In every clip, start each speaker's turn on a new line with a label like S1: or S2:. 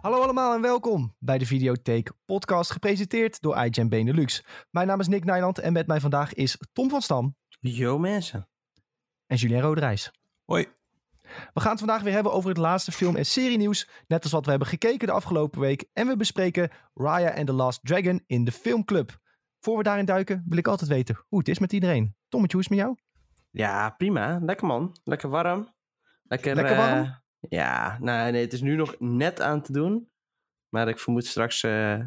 S1: Hallo allemaal en welkom bij de Videotheek podcast gepresenteerd door iGen Benelux. Mijn naam is Nick Nijland en met mij vandaag is Tom van Stam
S2: Yo mensen.
S1: en Julien Roderijs.
S3: Hoi.
S1: We gaan het vandaag weer hebben over het laatste film- en serienieuws, net als wat we hebben gekeken de afgelopen week. En we bespreken Raya and the Last Dragon in de filmclub. Voor we daarin duiken wil ik altijd weten hoe het is met iedereen. Tommetje, hoe is het met jou?
S2: Ja, prima. Lekker man. Lekker warm. Lekker,
S1: Lekker warm?
S2: Ja, nou, nee, het is nu nog net aan te doen. Maar ik vermoed straks eh,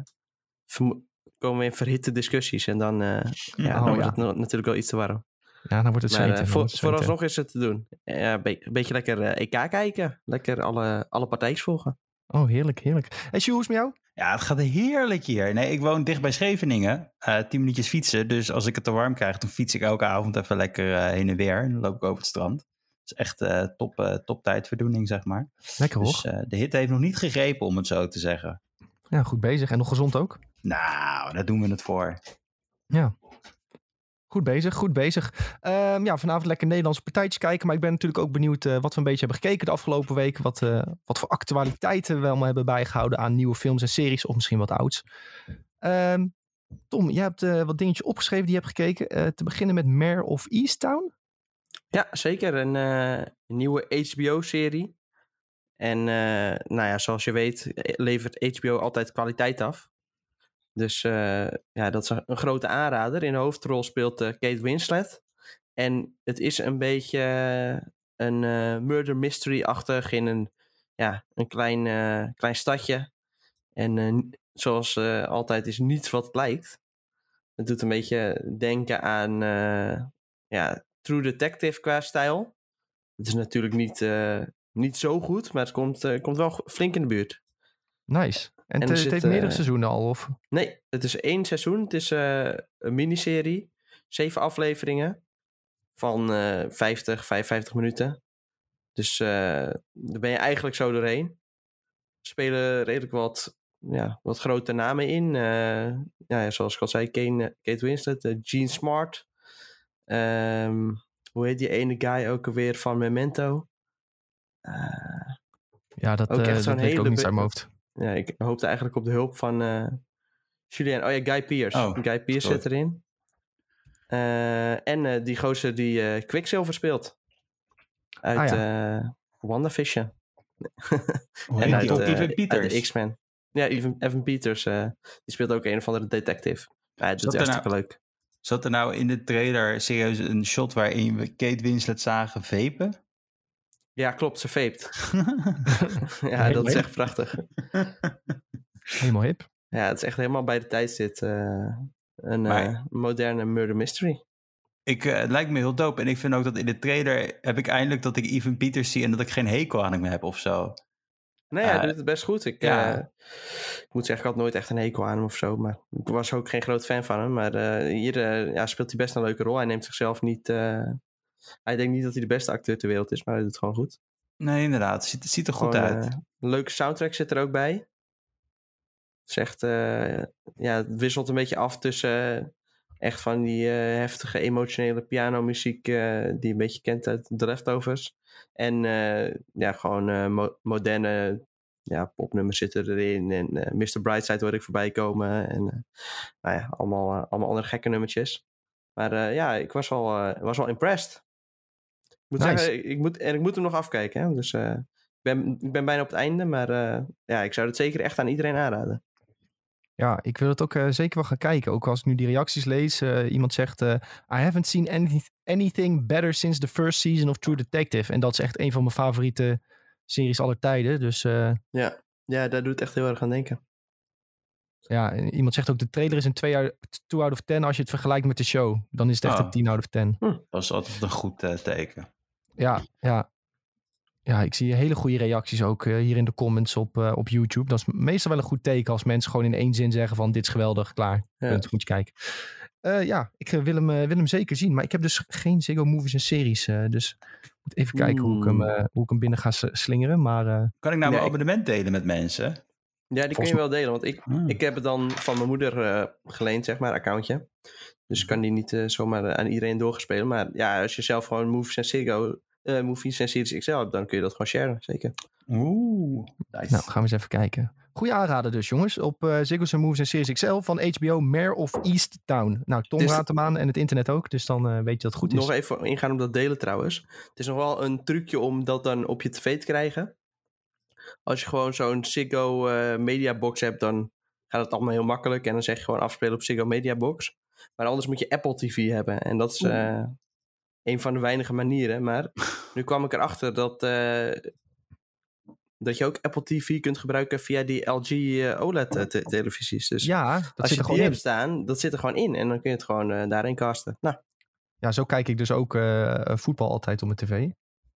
S2: vermo- komen we in verhitte discussies. En dan, eh, ja,
S1: Oh,
S2: dan wordt
S1: ja.
S2: het natuurlijk wel iets te warm.
S1: Ja, dan wordt het
S2: Maar
S1: zweten.
S2: eh, voor,
S1: wordt het zweten.
S2: vooralsnog is het te doen. Ja, een be- beetje lekker eh, EK kijken. Lekker alle, alle partijtjes volgen.
S1: Oh, heerlijk, heerlijk. En Sjoe, hoe is het met jou?
S3: Ja, het gaat heerlijk hier. Nee, ik woon dicht bij Scheveningen. eh tien minuutjes fietsen. Dus als ik het te warm krijg, dan fiets ik elke avond even lekker eh, heen en weer. En dan loop ik over het strand. Het is echt eh, top, eh top tijdverdoening, zeg maar.
S1: Lekker hoor.
S3: Dus eh, de hitte heeft nog niet gegrepen, om het zo te zeggen.
S1: Ja, goed bezig en nog gezond ook.
S3: Nou, daar doen we het voor.
S1: Ja. Goed bezig, goed bezig. Ehm, ja, vanavond lekker Nederlandse partijtjes kijken. Maar ik ben natuurlijk ook benieuwd wat we een beetje hebben gekeken de afgelopen week. Wat, wat voor actualiteiten we allemaal hebben bijgehouden aan nieuwe films en series. Of misschien wat ouds. Ehm, Tom, jij hebt wat dingetjes opgeschreven die je hebt gekeken. Te beginnen met Mare of Easttown.
S2: Ja, zeker. Een, eh, nieuwe HBO-serie. En eh, nou ja, zoals je weet eh, levert HBO altijd kwaliteit af. Dus ja, dat is een grote aanrader. In de hoofdrol speelt Kate Winslet. En het is een beetje een murder mystery-achtig in een, ja, een klein, klein stadje. En zoals altijd is niets wat lijkt. Het doet een beetje denken aan ja, True Detective qua stijl. Het is natuurlijk niet, eh, niet zo goed, maar het komt, eh, komt wel flink in de buurt.
S1: Nice. En, het,
S2: zit,
S1: heeft meerdere
S2: eh,
S1: seizoenen al, of?
S2: Nee, het is één seizoen. Het is een miniserie. Zeven afleveringen van eh 50, 55 minuten. Dus daar ben je eigenlijk zo doorheen. Er spelen redelijk wat, ja, wat grote namen in. Ja, zoals ik al zei, Kane, Kate Winslet, eh, Gene Smart. Ehm, hoe heet die ene guy ook alweer van Memento? Eh,
S1: Ja, dat,
S2: ook
S1: eh
S2: echt
S1: dat
S2: zo'n
S1: weet ik ook
S2: hele
S1: niet uit mijn hoofd.
S2: ja, ik hoopte eigenlijk op de hulp van eh Julien. Oh ja, Guy Pearce.
S3: Oh,
S2: Guy Pearce
S3: sorry.
S2: zit erin. Eh, en eh, die gozer die eh Quicksilver speelt. Uit
S1: Ah,
S2: eh WandaVision. En uit,
S3: ook?
S2: eh,
S3: Evan
S2: uit de
S3: Peters.
S2: X-Men. Ja, Evan, Evan Peters. eh, die speelt ook een of andere detective. Ja, het
S3: Zat
S2: doet
S3: er
S2: hartstikke leuk.
S3: Zat er nou in de trailer serieus een shot waarin we Kate Winslet zagen vapen?
S2: Ja, klopt. Ze vaped. ja, dat is echt prachtig.
S1: Helemaal hip.
S2: Ja, het is echt helemaal bij de tijd zit. eh, een
S3: Maar-
S2: eh, moderne murder mystery.
S3: Ik, eh, het lijkt me heel dope. En ik vind ook dat in de trailer heb ik eindelijk dat ik Evan Peters zie en dat ik geen hekel aan hem heb of zo.
S2: Nee, hij
S3: Eh,
S2: doet het best goed. Ik,
S3: ja.
S2: eh, ik moet zeggen, ik had nooit echt een hekel aan hem of zo. Maar ik was ook geen groot fan van hem. Maar eh, hier eh, ja, speelt hij best een leuke rol. Hij neemt zichzelf niet... hij denkt niet dat hij de beste acteur ter wereld is, maar hij doet het gewoon goed.
S3: Nee, inderdaad. Het ziet, het ziet er goed uit.
S2: een leuke soundtrack zit er ook bij. Echt... eh, ja, het wisselt een beetje af tussen... echt van die eh, heftige emotionele pianomuziek... eh, die je een beetje kent uit The Leftovers. En eh, ja, gewoon mo- moderne ja, popnummers zitten erin. En Mr. Brightside hoor ik voorbij komen. En nou ja, allemaal, allemaal andere gekke nummertjes. Maar ja, ik was wel, was wel impressed. Ik moet
S1: Nice.
S2: zeggen, ik moet, en ik moet hem nog afkijken. Hè? Dus ik, ben, ik ben bijna op het einde. Maar ja, ik zou het zeker echt aan iedereen aanraden.
S1: Ja, ik wil het ook eh, zeker wel gaan kijken. Ook als ik nu die reacties lees. eh, iemand zegt, eh, I haven't seen any- anything better since the first season of True Detective. En dat is echt een van mijn favoriete series aller tijden. Dus eh,
S2: Ja, ja daar doet het echt heel erg aan denken.
S1: ja, en iemand zegt ook, de trailer is een 2 out, two out of 10 als je het vergelijkt met de show. Dan is het echt
S3: Oh.
S1: een 10 out of 10.
S3: Dat is altijd een goed teken.
S1: Ja, ja. Ja, ik zie hele goede reacties ook eh, hier in de comments op, eh, op YouTube. Dat is meestal wel een goed teken als mensen gewoon in één zin zeggen van dit is geweldig, klaar.
S2: Ja.
S1: Punt, moet je kijken. Eh, ja, ik wil hem, wil hem zeker zien. Maar ik heb dus geen Ziggo Movies en series. eh, dus ik moet even kijken hoe, ik hem, eh, hoe ik hem binnen ga slingeren. Maar eh,
S3: Kan ik nou
S2: Nee,
S3: mijn
S2: ik-
S3: abonnement delen met mensen?
S2: Ja, die kun je wel delen. Want ik,
S3: Hmm.
S2: ik heb het dan van mijn moeder eh, geleend, zeg maar, accountje. Dus ik kan die niet zomaar aan iedereen doorgespelen. Maar ja, als je zelf gewoon movies en Ziggo, eh, movies en series XL hebt, dan kun je dat gewoon sharen, zeker.
S3: Oeh, nice.
S1: nou, gaan we eens even kijken. Goeie aanrader dus, jongens. Op uh, Ziggo's Moves en Series XL van HBO Mare of East Town. Nou, Tom
S2: Dus-
S1: raadt hem aan en het internet ook. Dus dan eh, weet je dat het goed is.
S2: Nog even ingaan op dat delen trouwens. Het is nog wel een trucje om dat dan op je tv te krijgen. Als je gewoon zo'n Ziggo eh Media Box hebt, dan gaat het allemaal heel makkelijk. En dan zeg je gewoon afspelen op Ziggo Media Box. Maar anders moet je Apple TV hebben. En dat is eh, een van de weinige manieren. Maar nu kwam ik erachter dat, eh, dat je ook Apple TV kunt gebruiken via die LG eh, OLED-televisies. Dus
S1: ja, dat
S2: als
S1: zit
S2: je
S1: er
S2: die
S1: gewoon in.
S2: hebt staan, dat zit er gewoon in. En dan kun je het gewoon eh, daarin casten. Nou,
S1: Ja, zo kijk ik dus ook eh, voetbal altijd op mijn tv.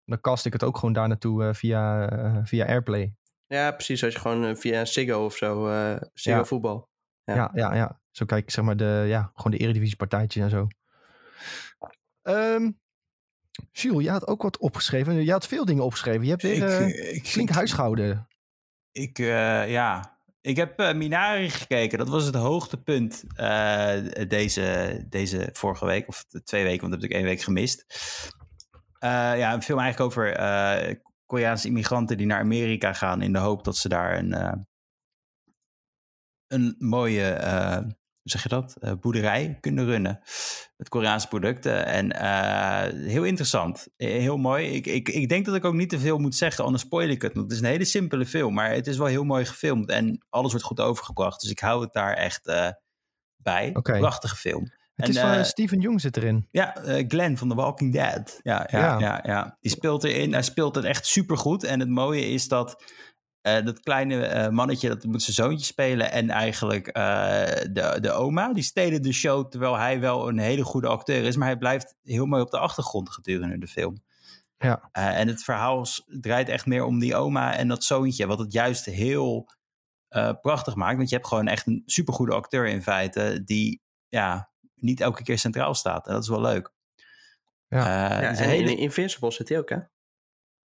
S1: Dan cast ik het ook gewoon daar naartoe eh, via, eh, via Airplay.
S2: Ja, precies. Als je gewoon eh, via Ziggo of zo, eh Ziggo
S1: Ja.
S2: voetbal. Ja.
S1: Ja. ja, ja, Zo kijk ik zeg maar de, ja, gewoon de eredivisiepartijtjes en zo. Ehm Jules, je had ook wat opgeschreven. Je had veel dingen opgeschreven. Je hebt weer eh,
S3: ik,
S1: flink huisgehouden.
S3: Ik, eh, ja. Ik heb eh, Minari gekeken. Dat was het hoogtepunt eh, deze, deze vorige week. Of twee weken, want dat heb ik één week gemist. Eh, ja, een film eigenlijk over eh, Koreaanse immigranten die naar Amerika gaan... in de hoop dat ze daar een, eh, een mooie, eh, zeg je dat, Eh, boerderij kunnen runnen. Met Koreaanse producten. En eh, heel interessant. Eh, Heel mooi. Ik, ik, ik denk dat ik ook niet te veel moet zeggen, anders spoil ik het. Want het is een hele simpele film, maar het is wel heel mooi gefilmd. En alles wordt goed overgebracht. Dus ik hou het daar echt bij.
S1: Oké.
S3: Prachtige film.
S1: Het
S3: En,
S1: is van Steven Jung zit erin.
S3: ja, Glenn van The Walking Dead. Ja, ja,
S1: Ja.
S3: ja. Ja, Die speelt erin. Hij speelt het echt supergoed. En het mooie is dat eh, dat kleine eh, mannetje, dat moet zijn zoontje spelen. En eigenlijk eh, de, de oma, die stelen de show. Terwijl hij wel een hele goede acteur is. Maar hij blijft heel mooi op de achtergrond gedurende de film.
S1: Ja.
S3: Eh, en het verhaal draait echt meer om die oma en dat zoontje. Wat het juist heel eh, prachtig maakt. Want je hebt gewoon echt een supergoede acteur in feite. Die ja, niet elke keer centraal staat. En dat is wel leuk.
S1: Ja.
S3: Eh,
S2: Ja, en
S3: hele-
S2: in Invincible zit hij ook, hè?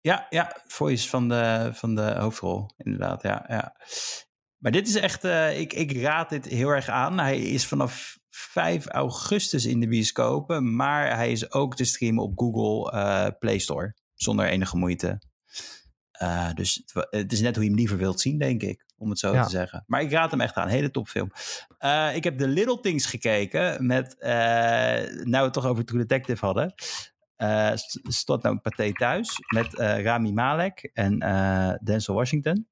S3: Ja, ja, voice van de, van de hoofdrol, inderdaad. Ja, ja. Maar dit is echt, eh, ik, ik raad dit heel erg aan. Hij is vanaf 5 augustus in de bioscopen, maar hij is ook te streamen op Google eh, Play Store, zonder enige moeite. Eh, dus het, is net hoe je hem liever wilt zien, denk ik, om het zo
S1: Ja.
S3: te zeggen. Maar ik raad hem echt aan, hele topfilm. Ik heb The Little Things gekeken met, nou we het toch over True Detective hadden. Eh st- stond nou Pathé thuis met eh, Rami Malek en eh, Denzel Washington.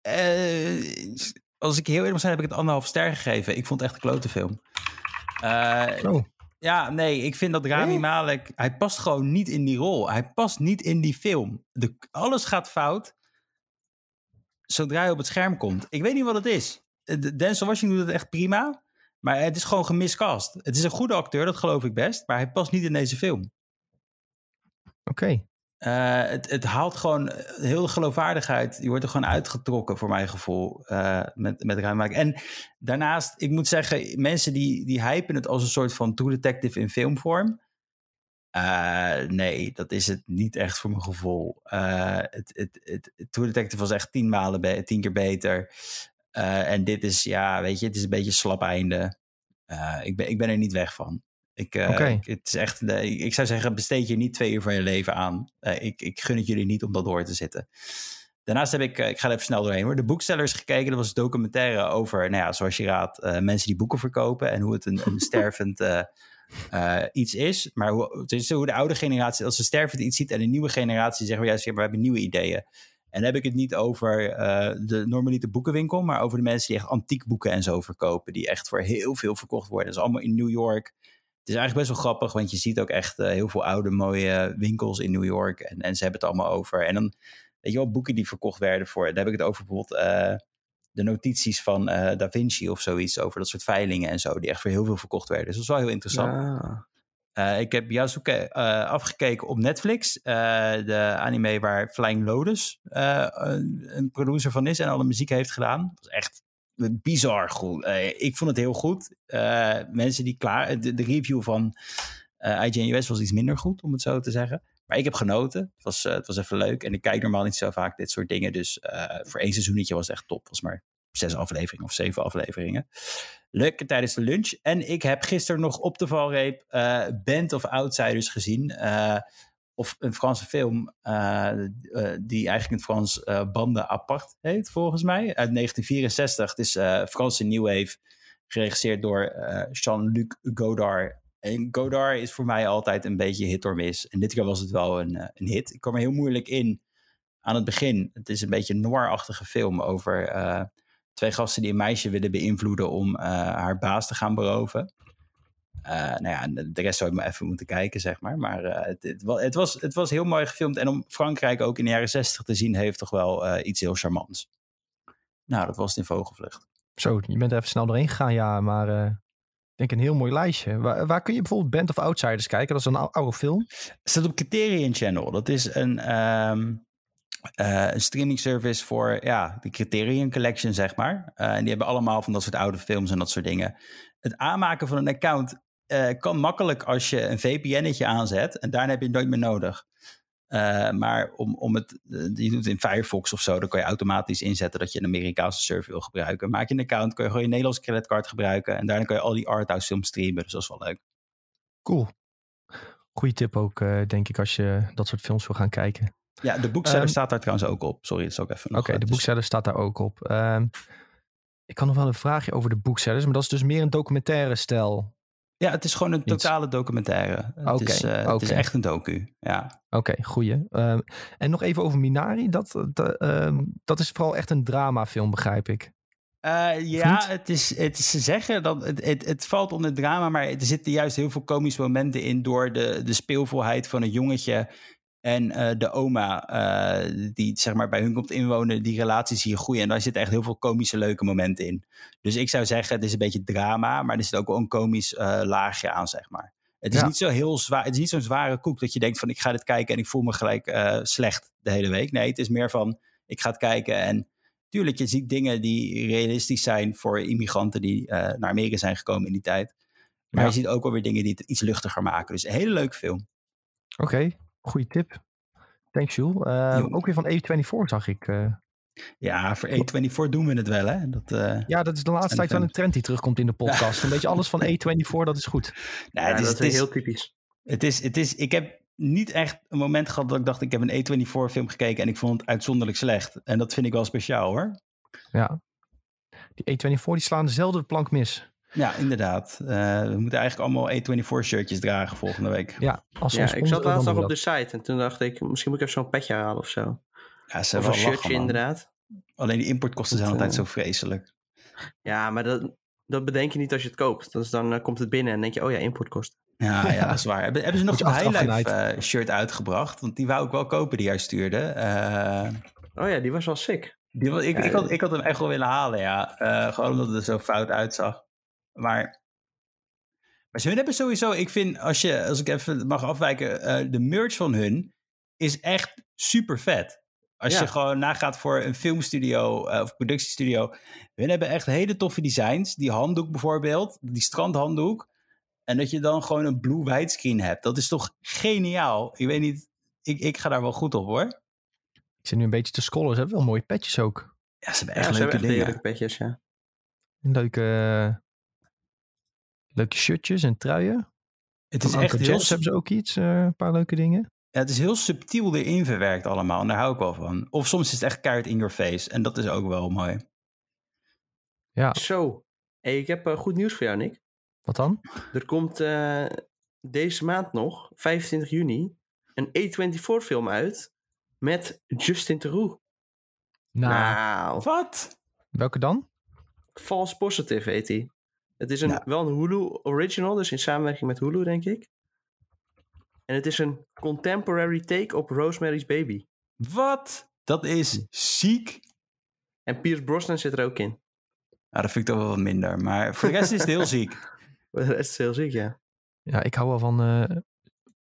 S3: Eh, als ik heel eerlijk moet zijn, heb ik het anderhalf ster gegeven. Ik vond het echt een klote film. Eh,
S1: Oh,
S3: ja, nee, ik vind dat Rami
S2: Nee?
S3: Malek... Hij past gewoon niet in die rol. Hij past niet in die film. De, alles gaat fout zodra hij op het scherm komt. Ik weet niet wat het is. Eh, de- Denzel Washington doet het echt prima. Maar het is gewoon gemiscast. Het is een goede acteur, dat geloof ik best. Maar hij past niet in deze film.
S1: oké.
S3: Eh, het, het haalt gewoon heel de geloofwaardigheid. Je wordt er gewoon uitgetrokken, voor mijn gevoel, eh, met, met. En daarnaast, ik moet zeggen, mensen die, die hypen het als een soort van True Detective in filmvorm. Eh, nee, dat is het niet echt voor mijn gevoel. Eh, het, het, het, True Detective was echt tien, malen tien keer beter. Eh, en dit is, ja, weet je, het is een beetje een slap einde. Eh, ik, ben, ik ben er niet weg van. Ik, eh, ik- het is echt, de- ik, zou zeggen, besteed je niet twee uur van je leven aan. Ik, ik gun het jullie niet om dat door te zitten. Daarnaast heb ik, ik ga er even snel doorheen hoor, de boekstellers gekeken. Dat was een documentaire over, nou ja, zoals je raadt, mensen die boeken verkopen en hoe het een, een stervend iets is. Maar hoe, het is hoe de oude generatie, als ze stervend iets ziet en de nieuwe generatie zeggen, we, juist, ja, we hebben nieuwe ideeën. En heb ik het niet over eh, de normalite boekenwinkel, maar over de mensen die echt antiek boeken en zo verkopen. Die echt voor heel veel verkocht worden. Dat is allemaal in New York. Het is eigenlijk best wel grappig, want je ziet ook echt eh, heel veel oude mooie winkels in New York. En, en ze hebben het allemaal over. En dan, weet je wel, boeken die verkocht werden voor. Daar heb ik het over bijvoorbeeld eh, de notities van Da Vinci of zoiets. Over dat soort veilingen en zo, die echt voor heel veel verkocht werden. Dus dat is wel heel interessant.
S2: Ah.
S3: Eh, ik heb Yasuke eh, afgekeken op Netflix. de anime waar Flying Lotus een, producer van is en alle muziek heeft gedaan. Dat is echt bizar goed. Ik vond het heel goed. Mensen die klaar... De, review van IGN US was iets minder goed, om het zo te zeggen. Maar ik heb genoten. Het was, het was even leuk. En ik kijk normaal niet zo vaak dit soort dingen. Dus voor één seizoenetje was het echt top. Was maar zes afleveringen of zeven afleveringen. Leuk tijdens de lunch. En ik heb gisteren nog op de valreep eh Band of Outsiders gezien. Eh, of een Franse film uh, uh, die eigenlijk in het Frans uh, Banden Apart heet, volgens mij. Uit 1964. Het is Franse New Wave, geregisseerd door Jean-Luc Godard. En Godard is voor mij altijd een beetje hit or miss. En dit keer was het wel een, een hit. Ik kwam er heel moeilijk in aan het begin. Het is een beetje een noir-achtige film over twee gasten die een meisje willen beïnvloeden om haar baas te gaan beroven. Uh, nou ja, de rest zou ik maar even moeten kijken, zeg maar. Maar uh, het, het, was, het was heel mooi gefilmd. En om Frankrijk ook in de jaren zestig te zien, heeft toch wel iets heel charmants. Nou, dat was het in Vogelvlucht.
S1: Zo, je bent er even snel doorheen gegaan, ja. Maar ik denk een heel mooi lijstje. Waar, waar, kun je bijvoorbeeld Band of Outsiders kijken? Dat is een oude film.
S3: Het staat op Criterion Channel. Dat is een... Um, uh, een streaming service voor ja, de Criterion Collection, zeg maar. Uh, en die hebben allemaal van dat soort oude films en dat soort dingen. Het aanmaken van een account uh, kan makkelijk als je een VPN'tje aanzet. En daarna heb je het nooit meer nodig. maar om, om het, je doet het in Firefox of zo, dan kan je automatisch inzetten dat je een Amerikaanse server wil gebruiken. Maak je een account, kun je gewoon je Nederlandse creditcard gebruiken. En daarna kan je al die arthouse films streamen. Dus dat is wel leuk.
S1: Cool. Goeie tip ook, denk ik, als je dat soort films wil gaan kijken.
S3: Ja, de boekseller um, staat daar trouwens ook op. Sorry, dat is ook even
S1: Oké, okay, de boekseller staat daar ook op. Um, ik kan nog wel een vraagje over de boeksellers, maar dat is dus meer een documentaire stijl.
S3: Ja, het is gewoon een totale documentaire. Okay, het, is, uh, okay. het is echt een docu, ja.
S1: Oké, goeie. Um, en nog even over Minari. Dat, dat, dat is vooral echt een dramafilm, begrijp ik.
S3: Uh, ja, het is, het is, ze zeggen dat het, het, het, valt onder drama, maar er zitten juist heel veel komische momenten in door de, de speelvolheid van een jongetje en uh, de oma, uh, die zeg maar bij hun komt inwonen, die relaties hier groeien. En daar zitten echt heel veel komische, leuke momenten in. Dus ik zou zeggen, het is een beetje drama, maar er zit ook wel een komisch uh, laagje aan, zeg maar. Het is ja. niet zo heel zwaar, het is niet zo'n zware koek dat je denkt van ik ga dit kijken en ik voel me gelijk slecht de hele week. Nee, het is meer van ik ga het kijken en tuurlijk, je ziet dingen die realistisch zijn voor immigranten die naar Amerika zijn gekomen in die tijd. Maar ja. je ziet ook wel weer dingen die het iets luchtiger maken. Dus een hele leuke film.
S1: Oké, okay. Goeie tip. Thanks, Jules. Uh, ook weer van A24 zag ik. Uh.
S3: Ja, voor A24 doen we het wel, hè? Dat, uh,
S1: ja, dat is de laatste tijd wel een trend die terugkomt in de podcast. Een beetje alles van A24, dat is goed.
S2: Nee, het is, dat is, heel typisch.
S3: Het is, het is, ik heb niet echt een moment gehad dat ik dacht, ik heb een A24 film gekeken en ik vond het uitzonderlijk slecht. En dat vind ik wel speciaal, hoor.
S1: Ja. Die A24 die slaan dezelfde plank mis.
S3: Ja, inderdaad. Uh, we moeten eigenlijk allemaal A24-shirtjes dragen volgende week.
S1: Ja,
S2: als ja ik zat laatst nog op de site en toen dacht ik, misschien moet ik even zo'n petje halen of zo.
S3: Ja, ze
S2: of een shirtje lachen, inderdaad.
S3: Alleen die importkosten zijn altijd zo vreselijk.
S2: Ja, maar dat, dat bedenk je niet als je het koopt. Dus dan uh, komt het binnen en denk je, oh ja, importkosten.
S3: Ja, ja, dat is waar. Hebben, hebben ze nog een Highlife uh, shirt uitgebracht? Want die wou ik wel kopen die jij stuurde. Uh,
S2: oh ja, die was wel sick.
S3: Die was, ik, ja, ik, had, ik had hem echt wel willen halen, ja. gewoon omdat het er zo fout uitzag. Maar, maar ze hebben sowieso, ik vind, als, je, als ik even mag afwijken, uh, de merch van hun is echt super vet. Als ja. je gewoon nagaat voor een filmstudio uh, of productiestudio. Hun hebben echt hele toffe designs. Die handdoek bijvoorbeeld, die strandhanddoek. En dat je dan gewoon een blue widescreen hebt. Dat is toch geniaal. Ik weet niet, ik, ik ga daar wel goed op hoor.
S1: Ik zit nu een beetje te scrollen. Ze hebben wel mooie petjes ook.
S3: Ja, ze hebben echt ja, leuke dingen.
S2: Leuke petjes, ja.
S1: Leuke leuke shirtjes en truien.
S3: Het is echt heel...
S1: Jazz hebben ze ook iets, uh, een paar leuke dingen.
S3: Ja, het is heel subtiel erin verwerkt allemaal. En daar hou ik wel van. Of soms is het echt keihard in your face. En dat is ook wel mooi.
S1: Ja.
S2: Zo. Hey, ik heb uh, goed nieuws voor jou, Nick.
S1: Wat dan?
S2: Er komt uh, deze maand nog, 25 juni, een A24 film uit met Justin Theroux.
S1: Nou,
S3: nou, wat?
S1: Welke dan?
S2: False Positive heet hij. Het is een, wel een Hulu original, dus in samenwerking met Hulu, denk ik. En het is een contemporary take op Rosemary's Baby.
S3: Wat? Dat is ziek.
S2: En Pierce Brosnan zit er ook in.
S3: Nou, dat vind ik toch wel wat minder. Maar voor de rest is het heel ziek.
S2: Voor de rest is het heel ziek, ja.
S1: Ja, ik hou wel van uh,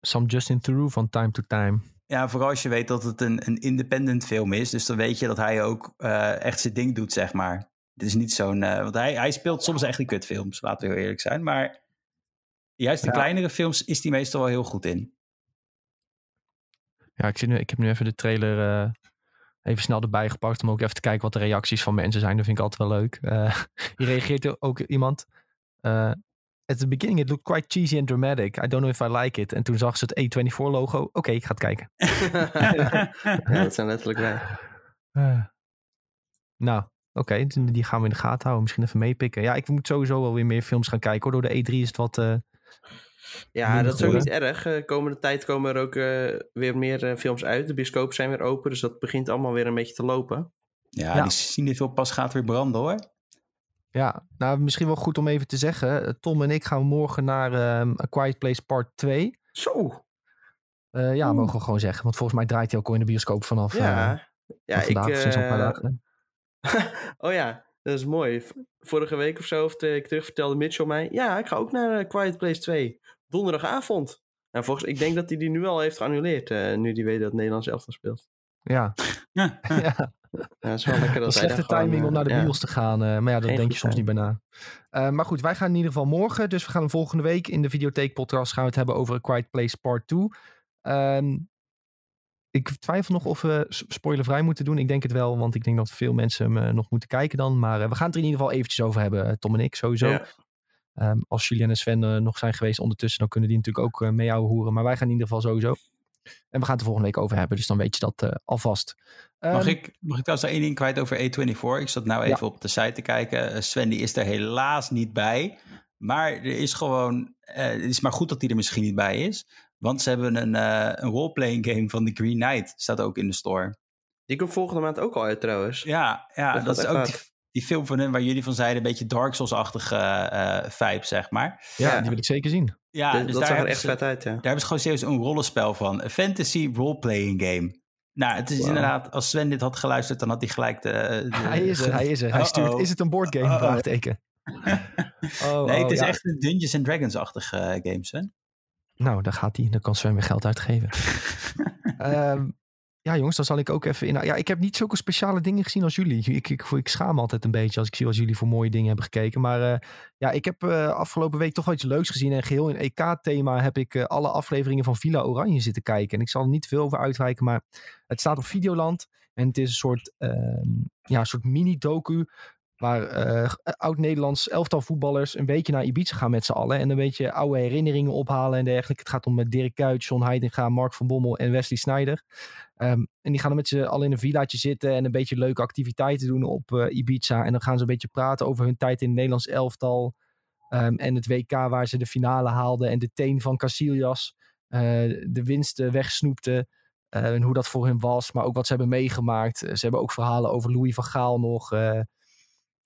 S1: Sam Justin Theroux van time to time.
S3: Ja, vooral als je weet dat het een, een independent film is. Dus dan weet je dat hij ook uh, echt zijn ding doet, zeg maar. Dit is niet zo'n. Uh, want hij, hij speelt soms echt in kutfilms, laten we heel eerlijk zijn. Maar juist de ja. kleinere films is hij meestal wel heel goed in.
S1: Ja, ik, zie nu, ik heb nu even de trailer uh, even snel erbij gepakt. Om ook even te kijken wat de reacties van mensen zijn. Dat vind ik altijd wel leuk. Uh, hier reageert ook iemand. at the beginning it looked quite cheesy and dramatic. I don't know if I like it. En toen zag ze het A24 logo. Oké, ik ga het kijken.
S2: ja, dat zijn letterlijk wij.
S1: Eh, nou, oké, die gaan we in de gaten houden. Misschien even meepikken. Ja, ik moet sowieso wel weer meer films gaan kijken. Hoor. Door de E3 is het wat... eh,
S2: Ja, dat is ook niet erg. Eh, komende tijd komen er ook eh, weer meer films uit. De bioscopen zijn weer open, dus dat begint allemaal weer een beetje te lopen.
S3: Ja,
S1: Ja.
S3: die cinefil pas gaat weer branden hoor.
S1: Ja, nou misschien wel goed om even te zeggen. Tom en ik gaan morgen naar ehm, A Quiet Place Part 2.
S2: Zo,
S1: Eh, ja,
S2: Oeh.
S1: mogen we gewoon zeggen. Want volgens mij draait hij ook al in de bioscoop vanaf,
S2: ja. Ja,
S1: van vandaag,
S2: ik,
S1: sinds een paar
S2: eh,
S1: dagen.
S2: oh ja, dat is mooi. Vorige week of zo, of twee weken terug, vertelde Mitchell mij... Ja, ik ga ook naar eh, Quiet Place 2. Donderdagavond. Nou, volgens, ik denk dat hij die nu al heeft geannuleerd. eh, nu die weet dat het Nederlands elftal speelt.
S1: Ja, ja.
S2: Ja, dat is wel lekker
S1: Dat
S2: dat
S1: slechte
S2: gewoon,
S1: timing om
S2: eh,
S1: naar de
S2: ja.
S1: bios te gaan. eh, maar ja,
S2: Geen
S1: denk je soms niet bij na. Eh, maar goed, wij gaan in ieder geval morgen. Dus we gaan volgende week in de Videotheek podcast gaan we het hebben over A Quiet Place Part 2. Ehm, ik twijfel nog of we spoilervrij moeten doen. Ik denk het wel, want ik denk dat veel mensen hem eh, nog moeten kijken dan. Maar eh, we gaan het er in ieder geval eventjes over hebben, eh, Tom en ik sowieso.
S2: Ja.
S1: Ehm, als Julian en Sven nog zijn geweest ondertussen, dan kunnen die natuurlijk ook uh, mee jou hoeren. Maar wij gaan in ieder geval sowieso. En we gaan het er volgende week over hebben, dus dan weet je dat eh, alvast.
S3: Mag
S1: Ehm,
S3: ik, mag ik trouwens één ding kwijt over A24? Ik zat nou even op de site te kijken. Sven die is er helaas niet bij. Maar er is gewoon... het is maar goed dat hij er misschien niet bij is. Want ze hebben een, eh een roleplaying game van The Green Knight. Staat ook in de store.
S2: Die komt volgende maand ook al uit trouwens.
S3: Ja, ja
S2: Dat
S3: dat, is ook die, die film van hun waar jullie van zeiden... een beetje Dark Souls-achtige eh vibe, zeg maar.
S1: ja,
S2: ja.
S1: die wil ik zeker zien.
S3: Ja,
S2: dat
S3: dus
S2: dat
S3: daar
S2: zag er echt
S3: ze-
S2: vet uit, ja.
S3: Daar hebben ze gewoon serieus een rollenspel van. Een fantasy roleplaying game. Nou, het is inderdaad, als Sven dit had geluisterd, dan had hij gelijk de... de-
S1: Hij is er, hij is er. Hij stuurt, is het een boardgame?
S3: Uh-oh.
S1: Vraagteken. Oh,
S3: nee,
S1: oh,
S3: het is
S1: ja.
S3: echt een Dungeons and Dragons-achtige eh, game, Sven.
S1: Nou, daar gaat hij. Dan kan Sven weer geld uitgeven. Ehm, ja, jongens, dan zal ik ook even in. Ja, ik heb niet zulke speciale dingen gezien als jullie. Ik, ik, ik schaam me altijd een beetje als ik zie wat jullie voor mooie dingen hebben gekeken. Maar eh, ja, ik heb eh, afgelopen week toch wel iets leuks gezien. En geheel in EK-thema heb ik eh, alle afleveringen van Villa Oranje zitten kijken. En ik zal er niet veel over uitwijken, maar het staat op Videoland. En het is een soort, ehm, ja, een soort mini-docu. Waar eh, oud-Nederlands elftal voetballers een beetje naar Ibiza gaan met z'n allen. En een beetje oude herinneringen ophalen en dergelijke. Het gaat om eh, Dirk Kuyt, John Heitinga, Mark van Bommel en Wesley Sneijder. Ehm, en die gaan dan met z'n allen in een villaatje zitten en een beetje leuke activiteiten doen op eh, Ibiza. En dan gaan ze een beetje praten over hun tijd in het Nederlands elftal. Ehm, en het WK waar ze de finale haalden. En de teen van Casillas. eh, de winsten wegsnoepte. eh, en hoe dat voor hun was. Maar ook wat ze hebben meegemaakt. Eh, ze hebben ook verhalen over Louis van Gaal nog.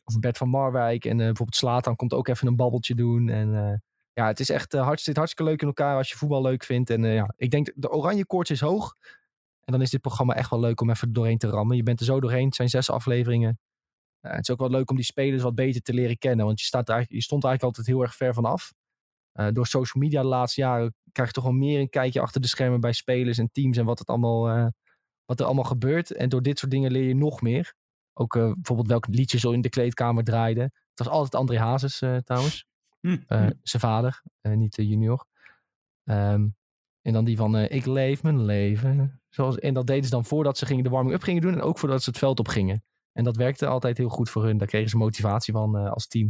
S1: Of Bert van Marwijk. En eh, bijvoorbeeld Slatan komt ook even een babbeltje doen. En eh, ja, het is echt eh, hartstikke leuk in elkaar als je voetbal leuk vindt. En ja, ik denk de oranje koorts is hoog. En dan is dit programma echt wel leuk om even doorheen te rammen. Je bent er zo doorheen. Het zijn zes afleveringen. Het is ook wel leuk om die spelers wat beter te leren kennen. Want je, staat eigenlijk, je stond eigenlijk altijd heel erg ver vanaf. Eh door social media de laatste jaren krijg je toch wel meer een kijkje achter de schermen bij spelers en teams. En wat, het allemaal, wat er allemaal gebeurt. En door dit soort dingen leer je nog meer. Ook eh, bijvoorbeeld welke liedjes zo in de kleedkamer draaiden. Het was altijd André Hazes eh, trouwens.
S3: Hm,
S1: Eh,
S3: hm.
S1: Zijn vader, niet de junior. Ehm, en dan die van ik leef mijn leven. Zoals, en dat deden ze dan voordat ze gingen de warming-up gingen doen. En ook voordat ze het veld op gingen. En dat werkte altijd heel goed voor hun. Daar kregen ze motivatie van als team.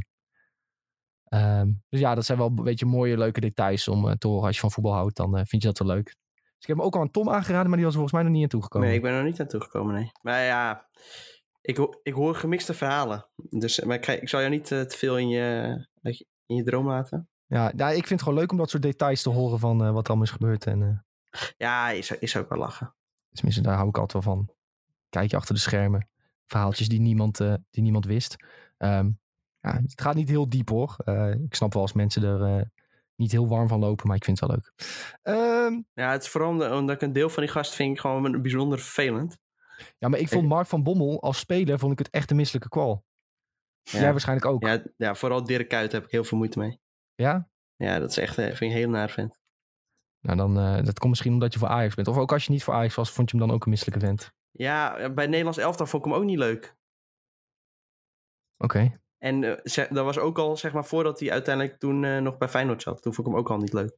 S1: Ehm, dus ja, dat zijn wel een beetje mooie, leuke details om te horen. Als je van voetbal houdt, dan vind je dat wel leuk. Dus ik heb hem ook al aan Tom aangeraden, maar die was volgens mij nog niet aan toegekomen.
S2: Nee, ik ben er nog niet aan toegekomen, nee. Maar ja, ik, ho- ik hoor gemixte verhalen. Dus, maar ik, ga- ik zal jou niet eh, te veel in je, in je droom laten.
S1: Ja, ja, ik vind het gewoon leuk om dat soort details te horen van eh, wat er allemaal is gebeurd. En eh,
S2: Ja, is, is ook wel lachen.
S1: tenminste, daar hou ik altijd wel van. Kijk je achter de schermen. Verhaaltjes die niemand, die niemand wist. Ehm, ja, het gaat niet heel diep hoor. Ik snap wel als mensen er niet heel warm van lopen, maar ik vind het wel leuk. Ehm,
S2: Ja, het is vooral omdat- omdat ik een deel van die gast vind ik gewoon bijzonder vervelend.
S1: Ja, maar ik vond Mark van Bommel als speler vond ik het echt een misselijke kwal.
S2: Ja.
S1: Jij waarschijnlijk ook. Ja?
S2: Ja, ja, vooral Dirk Kuyt heb ik heel veel moeite mee. Ja, dat is echt eh, vind ik een heel naar vent.
S1: Nou, dan, eh, dat komt misschien omdat je voor Ajax bent. Of ook als je niet voor Ajax was, vond je hem dan ook een misselijke vent.
S2: Ja, bij Nederlands elftal vond ik hem ook niet leuk.
S1: Oké.
S2: En eh, ze- dat was ook al, zeg maar, voordat hij uiteindelijk toen eh, nog bij Feyenoord zat. Toen vond ik hem ook al niet leuk.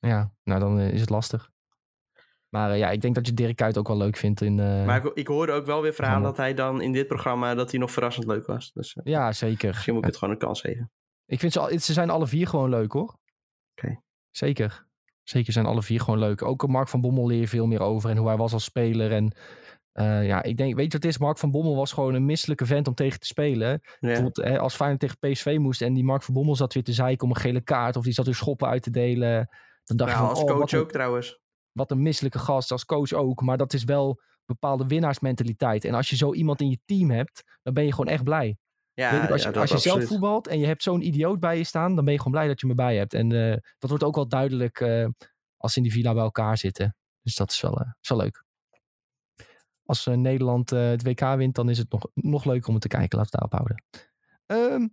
S1: Ja, nou dan eh, is het lastig. Maar eh, ja, ik denk dat je Dirk Kuyt ook wel leuk vindt in... eh,
S2: Maar ik, ik hoorde ook wel weer verhalen dat hij dan in dit programma, dat hij nog verrassend leuk was. Dus eh,
S1: Ja, zeker.
S2: misschien moet ik het gewoon een kans geven.
S1: Ik vind ze, al- ze zijn alle vier gewoon leuk hoor.
S2: Oké.
S1: Zeker. Zeker zijn alle vier gewoon leuk. Ook Mark van Bommel leer je veel meer over en hoe hij was als speler. En ja, ik denk, weet je wat het is? Mark van Bommel was gewoon een misselijke vent om tegen te spelen.
S2: Ja.
S1: Bijvoorbeeld hè, als Feyenoord tegen PSV moest en die Mark van Bommel zat weer te zeiken om een gele kaart of die zat weer schoppen uit te delen. Dan dacht
S2: Ja,
S1: je van,
S2: als
S1: oh,
S2: coach
S1: een,
S2: ook trouwens.
S1: Wat een misselijke gast, als coach ook. Maar dat is wel bepaalde winnaarsmentaliteit. En als je zo iemand in je team hebt, dan ben je gewoon echt blij.
S2: Ja,
S1: Weet als je,
S2: ja, dat
S1: als je zelf voetbalt en je hebt zo'n idioot bij je staan, dan ben je gewoon blij dat je me bij hebt. En eh, dat wordt ook wel duidelijk eh, als ze in die villa bij elkaar zitten. Dus dat is wel, is wel leuk. Als Nederland het WK wint, dan is het nog, nog leuker om het te kijken. Laten we het daarop houden. Ehm,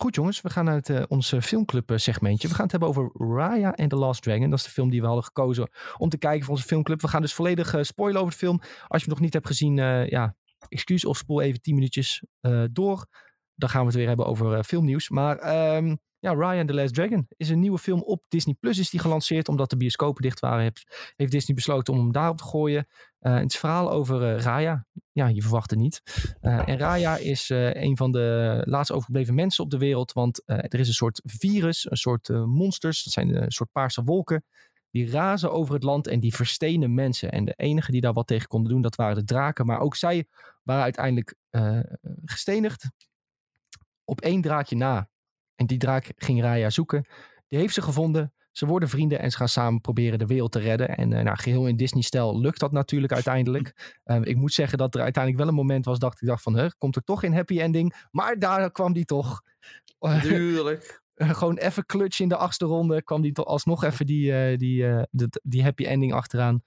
S1: goed jongens, we gaan naar het, eh, ons filmclub eh, segmentje. We gaan het hebben over Raya and the Last Dragon. Dat is de film die we hadden gekozen om te kijken voor onze filmclub. We gaan dus volledig eh, spoilen over de film. Als je hem nog niet hebt gezien, ja, excuus of spoel even 10 minuutjes door. Dan gaan we het weer hebben over filmnieuws. Maar ehm, ja, Raya and the Last Dragon is een nieuwe film op Disney Plus is die gelanceerd. Omdat de bioscopen dicht waren, heeft, Disney besloten om hem daarop te gooien. Eh, het verhaal over eh, Raya. Ja, je verwacht het niet. Eh, en Raya is een van de laatst overgebleven mensen op de wereld. Want er is een soort virus, een soort monsters. Dat zijn een soort paarse wolken. Die razen over het land en die verstenen mensen. En de enige die daar wat tegen konden doen, dat waren de draken. Maar ook zij waren uiteindelijk gestenigd. Op één draakje na. En die draak ging Raya zoeken. Die heeft ze gevonden. Ze worden vrienden en ze gaan samen proberen de wereld te redden. En eh, nou, geheel in Disney-stijl lukt dat natuurlijk uiteindelijk. Eh, ik moet zeggen dat er uiteindelijk wel een moment was dat ik dacht van... Huh, komt er toch geen happy ending? Maar daar kwam die toch. Eh,
S2: Tuurlijk.
S1: gewoon even clutch in de achtste ronde. kwam die toch alsnog even die, eh, die, eh, dat- die happy ending achteraan.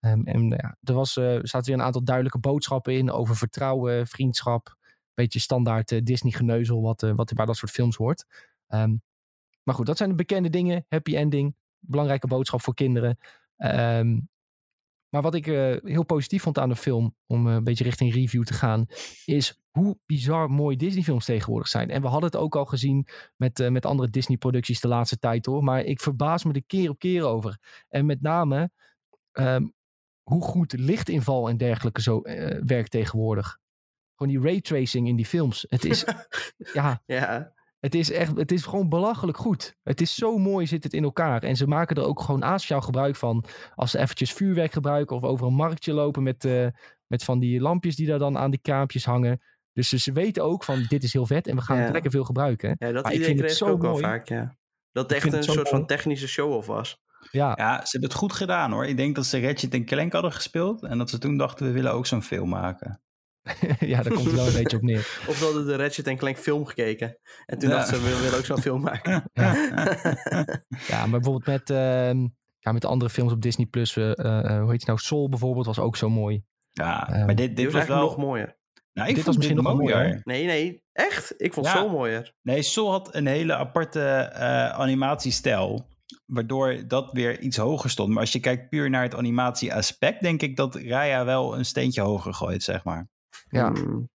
S1: Ehm, en nou ja, er, was, eh, er zaten weer een aantal duidelijke boodschappen in over vertrouwen, vriendschap. Beetje standaard eh, Disney-geneuzel, wat, eh, wat bij dat soort films hoort. Ehm, maar goed, dat zijn de bekende dingen. Happy ending, belangrijke boodschap voor kinderen. Ehm, maar wat ik eh, heel positief vond aan de film, om een beetje richting review te gaan, is hoe bizar mooi Disney-films tegenwoordig zijn. En we hadden het ook al gezien met, met andere Disney-producties de laatste tijd hoor. Maar ik verbaas me er keer op keer over. En met name ehm, hoe goed lichtinval en dergelijke zo werkt tegenwoordig. Gewoon die raytracing in die films. Het is, ja,
S2: Ja,
S1: het is echt, het is gewoon belachelijk goed. Het is zo mooi zit het in elkaar. En ze maken er ook gewoon asociaal gebruik van. Als ze eventjes vuurwerk gebruiken of over een marktje lopen met, eh, met van die lampjes die daar dan aan die kraampjes hangen. Dus ze, ze weten ook van dit is heel vet en we gaan
S2: Ja.
S1: het lekker veel gebruiken.
S2: ja dat
S1: Maar ik vind het
S2: kreeg ik
S1: zo
S2: ook wel
S1: mooi.
S2: vaak, ja. Dat het echt een soort van technische show-off was.
S1: Ja,
S3: Ja, ze hebben het goed gedaan hoor. Ik denk dat ze Ratchet Clank hadden gespeeld. En dat ze toen dachten, we willen ook zo'n film maken.
S1: ja daar komt het wel een beetje op neer.
S2: Of ze hadden de Ratchet Clank film gekeken. En toen
S3: Ja.
S2: dachten ze, we willen ook zo'n film maken.
S1: Ja, maar bijvoorbeeld met, ehm, ja, met andere films op Disney Plus. eh, eh, hoe heet het nou? Soul bijvoorbeeld was ook zo mooi.
S3: ja,
S1: Ehm,
S3: maar dit, dit
S2: was
S3: wel...
S2: nog mooier.
S3: Nou, ik
S1: dit
S3: vond
S1: was
S3: dit
S1: misschien nog
S3: mooier.
S1: mooier.
S2: Nee, nee, echt? Ik vond
S3: Ja.
S2: Soul mooier.
S3: Nee, Soul had een hele aparte eh, animatiestijl. Waardoor dat weer iets hoger stond. Maar als je kijkt puur naar het animatieaspect, denk ik dat Raya wel een steentje hoger gooit, zeg maar.
S1: Ja.
S2: Hmm.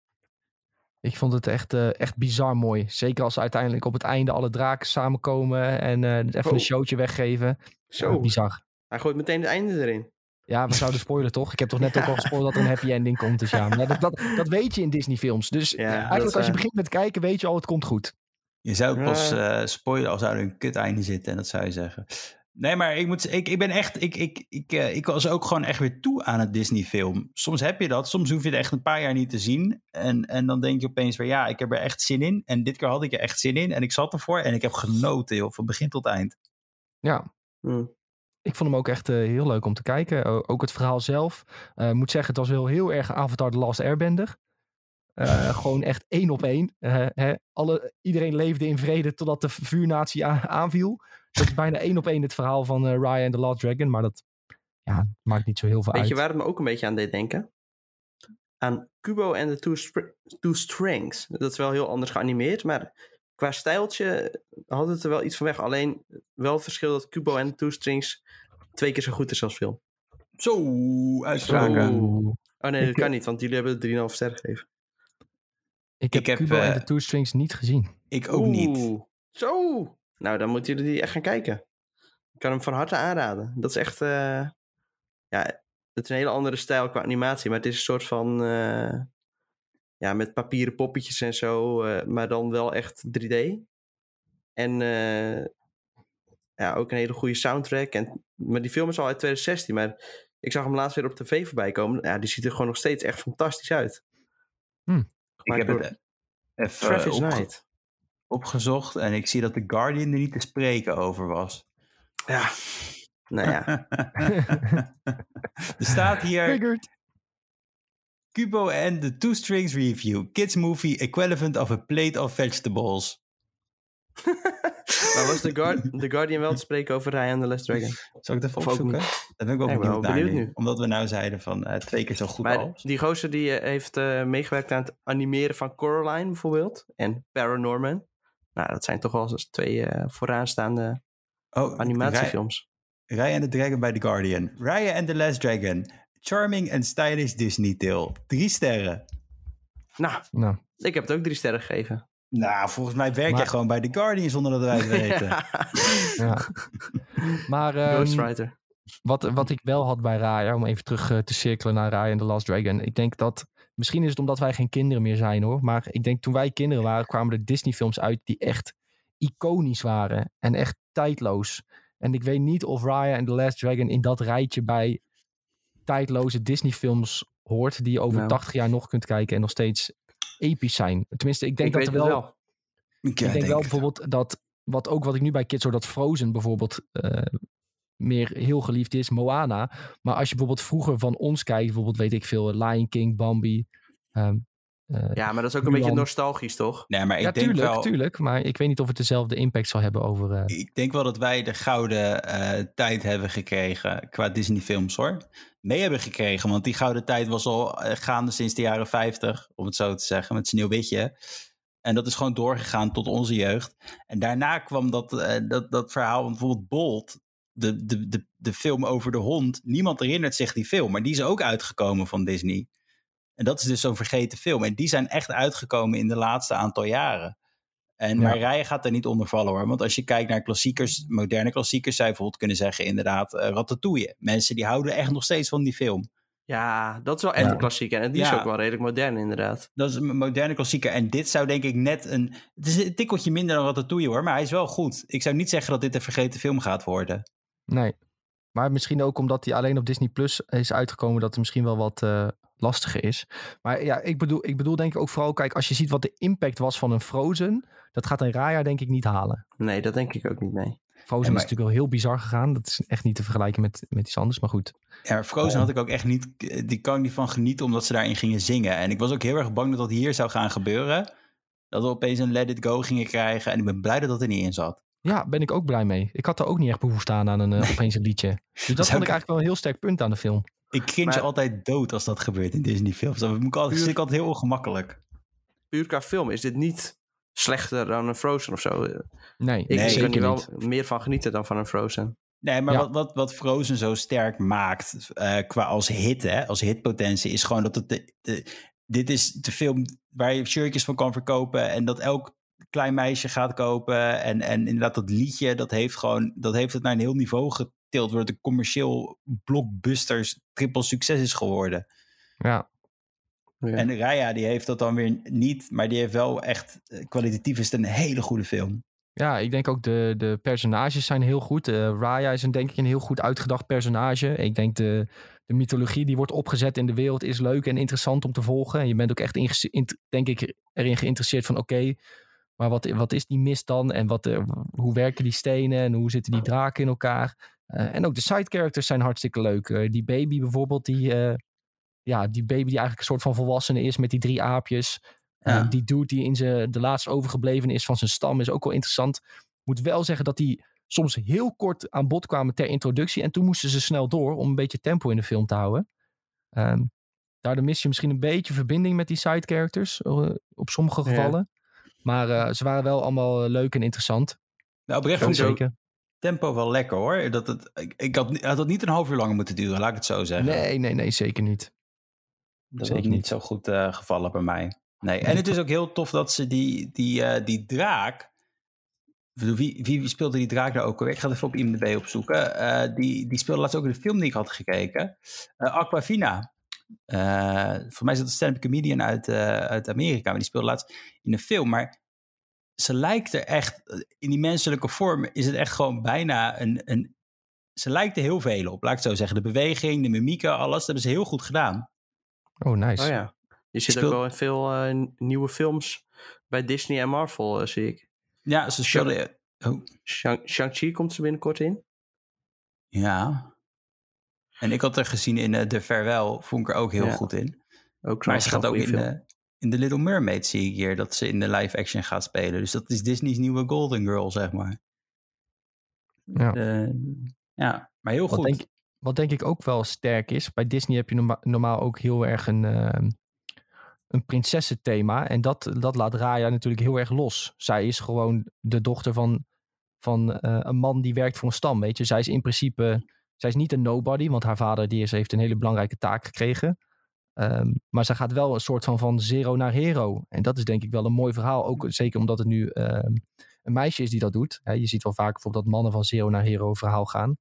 S1: Ik vond het echt, eh, echt bizar mooi. Zeker als uiteindelijk op het einde alle draken samenkomen en eh, even
S2: Oh.
S1: een showtje weggeven.
S2: Zo,
S1: Ja, bizar.
S2: hij gooit meteen het einde erin.
S1: Ja, we zouden spoilen toch? Ik heb toch net ook al gespoord dat er een happy ending komt. Dus ja, maar dat, dat, dat weet je in Disney films. Dus
S2: Ja,
S1: eigenlijk
S2: dat,
S1: als je begint met kijken, weet je al, het komt goed.
S3: Je zou het pas eh, spoilen als zou er een kut einde zitten. En dat zou je zeggen. Nee, maar ik, moet, ik, ik ben echt. Ik, ik, ik, eh, ik was ook gewoon echt weer toe aan het Disney-film. Soms heb je dat, soms hoef je het echt een paar jaar niet te zien. En, en dan denk je opeens weer, ja, ik heb er echt zin in. En dit keer had ik er echt zin in. En ik zat ervoor en ik heb genoten, joh, van begin tot eind.
S1: Ja,
S2: Hmm.
S1: ik vond hem ook echt eh, heel leuk om te kijken. O- ook het verhaal zelf. Eh, Ik moet zeggen, het was wel heel erg Avatar The Last Airbender. Eh, gewoon echt één op één. Eh, hè, alle, iedereen leefde in vrede totdat de vuurnatie aanviel. Dat is bijna één op één het verhaal van eh, Raya and the Last Dragon. Maar dat ja, maakt niet zo heel veel
S2: Weet
S1: uit.
S2: je waar het me ook een beetje aan deed denken? Aan Kubo en de Two, Spr- Two Strings. Dat is wel heel anders geanimeerd, maar qua stijltje had het er wel iets van weg. Alleen wel het verschil dat Kubo en de Two Strings twee keer zo goed is als film.
S3: Zo, uitspraken.
S1: Oeh.
S2: Oh nee, dat kan niet, want jullie hebben het 3,5 sterren gegeven.
S1: Ik heb,
S3: Ik heb, eh,
S1: en de Two Strings niet gezien.
S3: Ik ook niet.
S2: Oeh, Zo! Nou, dan moeten jullie die echt gaan kijken. Ik kan hem van harte aanraden. Dat is echt... eh, ja, het is een hele andere stijl qua animatie, maar het is een soort van... eh, ja, met papieren poppetjes en zo, eh, maar dan wel echt 3D. En eh, ja, ook een hele goede soundtrack. En, maar die film is al uit 2016. Maar ik zag hem laatst weer op tv voorbij komen. Ja, die ziet er gewoon nog steeds echt fantastisch uit.
S1: Hm.
S3: Ik heb het even
S2: Travis
S3: opge-
S2: Knight.
S3: opgezocht en ik zie dat The Guardian er niet te spreken over was.
S2: Ja, nou ja.
S3: er staat hier
S1: Figured.
S3: Kubo and the Two Strings Review. Kids movie equivalent of a plate of vegetables.
S2: maar was The, Guard The Guardian wel te spreken over Ryan and the Last Dragon?
S3: Zal ik het even opzoeken? Daar ben ik wel
S2: Ja, ik ben
S3: benieuwd, naar nu. Omdat we nou zeiden van eh, twee keer zo goed
S2: Maar
S3: als.
S2: die gozer die eh, heeft eh, meegewerkt aan het animeren van Coraline bijvoorbeeld. En Paranorman. Nou, dat zijn toch wel eens twee eh, vooraanstaande
S3: Oh,
S2: animatiefilms.
S3: Raya and the Dragon bij The Guardian. Raya and the Last Dragon. Charming and stylish Disney tale. Drie sterren.
S2: Nou,
S1: Nou,
S2: ik heb het ook drie sterren gegeven.
S3: Nou, volgens mij werk
S1: Maar-
S3: jij gewoon bij The Guardian zonder dat wij het weten.
S1: ja. Maar ehm,
S2: Ghostwriter.
S1: Wat, wat ik wel had bij Raya, om even terug eh, te cirkelen naar Raya en The Last Dragon. Ik denk dat, misschien is het omdat wij geen kinderen meer zijn hoor. Maar ik denk toen wij kinderen waren, kwamen er Disney films uit die echt iconisch waren. En echt tijdloos. En ik weet niet of Raya en The Last Dragon in dat rijtje bij tijdloze Disney films hoort. Die je over
S2: Nou.
S1: 80 jaar nog kunt kijken en nog steeds episch zijn. Tenminste, ik denk
S2: ik
S1: dat er wel
S2: wel.
S3: Ik
S1: ik denk wel bijvoorbeeld dat, wat ook wat ik nu bij Kids hoor, dat Frozen bijvoorbeeld eh, meer heel geliefd is, Moana. Maar als je bijvoorbeeld vroeger van ons kijkt, bijvoorbeeld weet ik veel, Lion King, Bambi. ehm, eh,
S2: Ja, maar dat is ook een
S1: Mulan.
S2: beetje nostalgisch, toch?
S3: Nee, maar ik
S1: ja,
S3: denk
S1: tuurlijk,
S3: wel...
S1: tuurlijk. Maar ik weet niet of het dezelfde impact zal hebben over... eh,
S3: Ik denk wel dat wij de gouden eh, tijd hebben gekregen qua Disney-films hoor. Mee hebben gekregen, want die gouden tijd was al gaande sinds de jaren 50, om het zo te zeggen, met Sneeuwwitje. En dat is gewoon doorgegaan tot onze jeugd. En daarna kwam dat, eh, dat, dat verhaal, want bijvoorbeeld Bolt, de, de, de, de film over de hond. Niemand herinnert zich die film, maar die is ook uitgekomen van Disney. En dat is dus zo'n vergeten film. En die zijn echt uitgekomen in de laatste aantal jaren. En
S1: Ja.
S3: Rijen gaat er niet onder vallen hoor. Want als je kijkt naar klassiekers, moderne klassiekers, zou je bijvoorbeeld kunnen zeggen inderdaad uh, Ratatouille. Mensen die houden echt nog steeds van die film.
S2: Ja, dat is wel echt
S3: Ja.
S2: een klassieker. En die is ook wel redelijk modern, inderdaad.
S3: Dat is een moderne klassieker. En dit zou denk ik net een... Het is een tikkeltje minder dan Ratatouille hoor, maar hij is wel goed. Ik zou niet zeggen dat dit een vergeten film gaat worden.
S1: Nee. Maar misschien ook omdat hij alleen op Disney Plus is uitgekomen, dat het misschien wel wat eh, lastiger is. Maar ja, ik bedoel, ik bedoel denk ik ook vooral, kijk, als je ziet wat de impact was van een Frozen, dat gaat een Raya denk ik niet halen.
S2: Nee, dat denk ik ook niet, nee.
S1: Frozen
S3: maar-
S1: is natuurlijk wel heel bizar gegaan. Dat is echt niet te vergelijken met, met iets anders, maar goed.
S3: Ja, maar Frozen had ik ook echt niet... Die kan ik niet van genieten omdat ze daarin gingen zingen. En ik was ook heel erg bang dat dat hier zou gaan gebeuren. Dat we opeens een Let It Go gingen krijgen. En ik ben blij dat dat er niet in zat.
S1: Ja, ben ik ook blij mee. Ik had er ook niet echt behoefte aan, aan een uh, opeens een liedje. Dus dat vond
S3: ik-
S1: eigenlijk wel een heel sterk punt aan de film.
S3: Ik cringe
S2: Maar-
S3: altijd dood als dat gebeurt in Disney films. Dat vind ik altijd,
S2: Puur-
S3: vind ik altijd heel ongemakkelijk.
S2: Puur qua film is dit niet slechter dan een Frozen of zo.
S1: Nee,
S2: Ik
S3: Nee,
S2: kan hier wel
S1: niet.
S2: meer van genieten dan van een Frozen.
S3: Nee, maar
S1: Ja.
S3: wat, wat, wat Frozen zo sterk maakt eh, qua als hit, hè, als hitpotentie, is gewoon dat het de, de- dit is de film waar je shirtjes van kan verkopen en dat elk klein meisje gaat kopen. En, en inderdaad, dat liedje, dat heeft gewoon, dat heeft het naar een heel niveau getild, wordt een commercieel blockbusters triple succes is geworden.
S1: Ja,
S2: Ja.
S3: En Raya, die heeft dat dan weer niet, maar die heeft wel echt, eh, kwalitatief is het een hele goede film.
S1: ja ik denk ook de, de personages zijn heel goed. Eh, Raya is een, denk ik een heel goed uitgedacht personage. Ik denk de, de mythologie die wordt opgezet in de wereld is leuk en interessant om te volgen. En je bent ook echt, denk ik, erin geïnteresseerd van oké, maar wat, wat is die mist dan? En wat, eh, hoe werken die stenen en hoe zitten die draken in elkaar? Eh, en ook de side characters zijn hartstikke leuk. Eh, die baby bijvoorbeeld, die, ja, die baby die eigenlijk een soort van volwassene is met die drie aapjes.
S3: Ja.
S1: Die dude die in zijn, de laatst overgebleven is van zijn stam is ook wel interessant. Ik moet wel zeggen dat die soms heel kort aan bod kwamen ter introductie. En toen moesten ze snel door om een beetje tempo in de film te houden. Ehm, daardoor mis je misschien een beetje verbinding met die side characters. op sommige
S2: Ja.
S1: gevallen. Maar eh, ze waren wel allemaal eh, leuk en interessant.
S3: Nou, oprecht vond
S1: zeker.
S3: tempo wel lekker hoor. Dat het, ik, ik had, had dat niet een half uur langer moeten duren, laat ik het zo zeggen.
S1: Nee, nee, nee, zeker niet.
S3: Dat
S1: Zeker
S3: is niet
S1: niet.
S3: zo goed eh, gevallen bij mij. Nee. En het is ook heel tof dat ze die, die, eh, die draak. Wie, wie speelde die draak nou ook alweer? Ik ga het even op IMDb opzoeken. Eh, die, die speelde laatst ook in de film die ik had gekeken. Eh Aquafina. Eh voor mij is dat een stand-up comedian uit, eh, uit Amerika. Maar die speelde laatst in een film. Maar ze lijkt er echt, in die menselijke vorm is het echt gewoon bijna een, een ze lijkt er heel veel op, laat ik het zo zeggen. De beweging, de mimieken, alles, dat hebben ze heel goed gedaan.
S1: Oh, nice.
S2: Oh ja. Je zit
S3: Speel-
S2: ook wel in veel eh, nieuwe films bij Disney en Marvel, eh, zie ik.
S3: Ja, ze speelden... Oh,
S2: Shang- Shang-Chi komt er binnenkort in.
S3: ja. En ik had er gezien in eh, The Farewell, vond ik er ook heel
S2: Ja.
S3: goed in.
S2: Ook
S3: Maar ze gaat ook in de, in The Little Mermaid zie ik hier, dat ze in de live action gaat spelen. Dus dat is Disney's nieuwe Golden Girl, zeg maar.
S1: Ja.
S3: Eh, ja, maar heel
S1: Wat
S3: goed.
S1: denk, wat denk ik ook wel sterk is, bij Disney heb je norma- normaal ook heel erg een, ehm een prinsessenthema. En dat, dat laat Raya natuurlijk heel erg los. Zij is gewoon de dochter van, van eh, een man die werkt voor een stam, weet je. Zij is in principe, zij is niet een nobody, want haar vader die is, heeft een hele belangrijke taak gekregen. Ehm, maar zij gaat wel een soort van van zero naar hero. En dat is denk ik wel een mooi verhaal. Ook zeker omdat het nu ehm, een meisje is die dat doet. Je ziet wel vaak bijvoorbeeld dat mannen van zero naar hero verhaal gaan.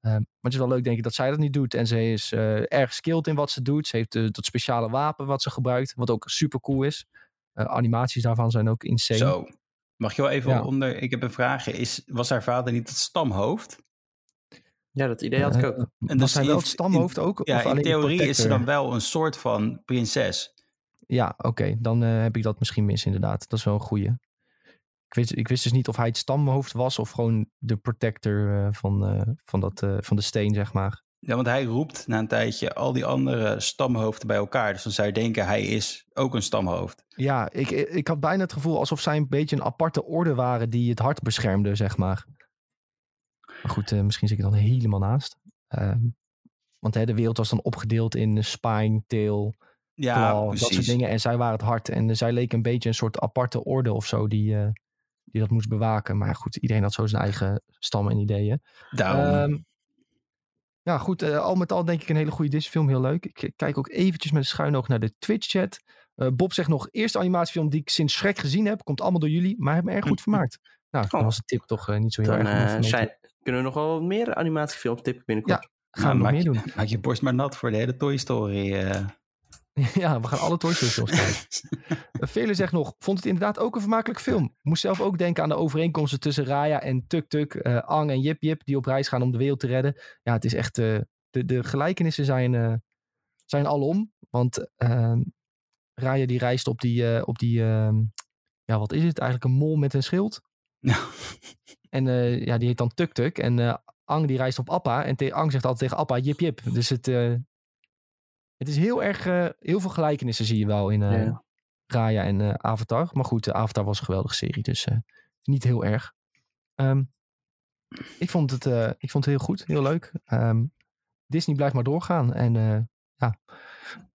S1: Ehm, maar het is wel leuk, denk ik, dat zij dat niet doet. En ze is eh, erg skilled in wat ze doet. Ze heeft eh, dat speciale wapen wat ze gebruikt, wat ook super cool is. Eh, animaties daarvan zijn ook insane.
S3: Zo. Mag je wel even
S1: Ja.
S3: onder... Ik heb een vraag. Is, was haar vader niet het stamhoofd?
S2: Ja, dat idee had ik ook.
S1: Eh,
S3: En
S1: was hij wel het stamhoofd ook?
S3: Ja,
S1: of alleen
S3: in theorie is ze dan wel een soort van prinses.
S1: Ja, oké. Dan eh, heb ik dat misschien mis, inderdaad. Dat is wel een goeie. Ik wist, ik wist dus niet of hij het stamhoofd was of gewoon de protector eh, van, eh, van, dat, eh, van de steen, zeg maar.
S3: Ja, want hij roept na een tijdje al die andere stamhoofden bij elkaar. Dus dan zou je denken, hij is ook een stamhoofd.
S1: Ja, ik, ik had bijna het gevoel alsof zij een beetje een aparte orde waren die het hart beschermde, zeg maar. Maar goed, eh, misschien zit ik dan helemaal naast. Ehm, want hè, de wereld was dan opgedeeld in spine, tail,
S3: Ja,
S1: claw, dat soort dingen. En zij waren het hart. En eh, zij leek een beetje een soort aparte orde of zo die, eh, die dat moest bewaken. Maar goed, iedereen had zo zijn eigen stam en ideeën.
S3: Daarom.
S1: Ehm, ja, goed. eh, al met al denk ik een hele goede Disney-film. Heel leuk. Ik eh, kijk ook eventjes met een schuin oog naar de Twitch-chat. Eh, Bob zegt nog, eerste animatiefilm die ik sinds Shrek gezien heb. Komt allemaal door jullie, maar heb me erg goed vermaakt. Nou, dan
S2: Oh.
S1: was de tip toch eh, niet zo heel
S2: Dan
S1: erg.
S2: eh, zijn, kunnen we nog wel meer animatiefilms tippen binnenkort.
S1: Gaan we nog meer
S3: je,
S1: doen.
S3: maak je borst maar nat voor de hele Toy Story. eh.
S1: ja, we gaan alle Toy Story films kijken. Uh, Vele zegt nog, vond het inderdaad ook een vermakelijk film. Moest zelf ook denken aan de overeenkomsten tussen Raya en Tuk Tuk, eh, Ang en Jip Jip, die op reis gaan om de wereld te redden. Ja, het is echt, eh, de, de gelijkenissen zijn, eh, zijn alom. Want ehm, Raya die reist op die, eh, op die ehm, ja wat is het eigenlijk, een mol met een schild. En eh, ja, die heet dan Tuk Tuk. En eh, Ang die reist op Appa. En Ang zegt altijd tegen Appa Jip Jip. Dus het, eh, het is heel erg, heel veel gelijkenissen zie je wel in
S2: Ja.
S1: Raya en Avatar. Maar goed, Avatar was een geweldige serie. Dus niet heel erg. Ehm, ik, vond het, ik vond het heel goed, heel leuk. Ehm, Disney blijft maar doorgaan. En ja,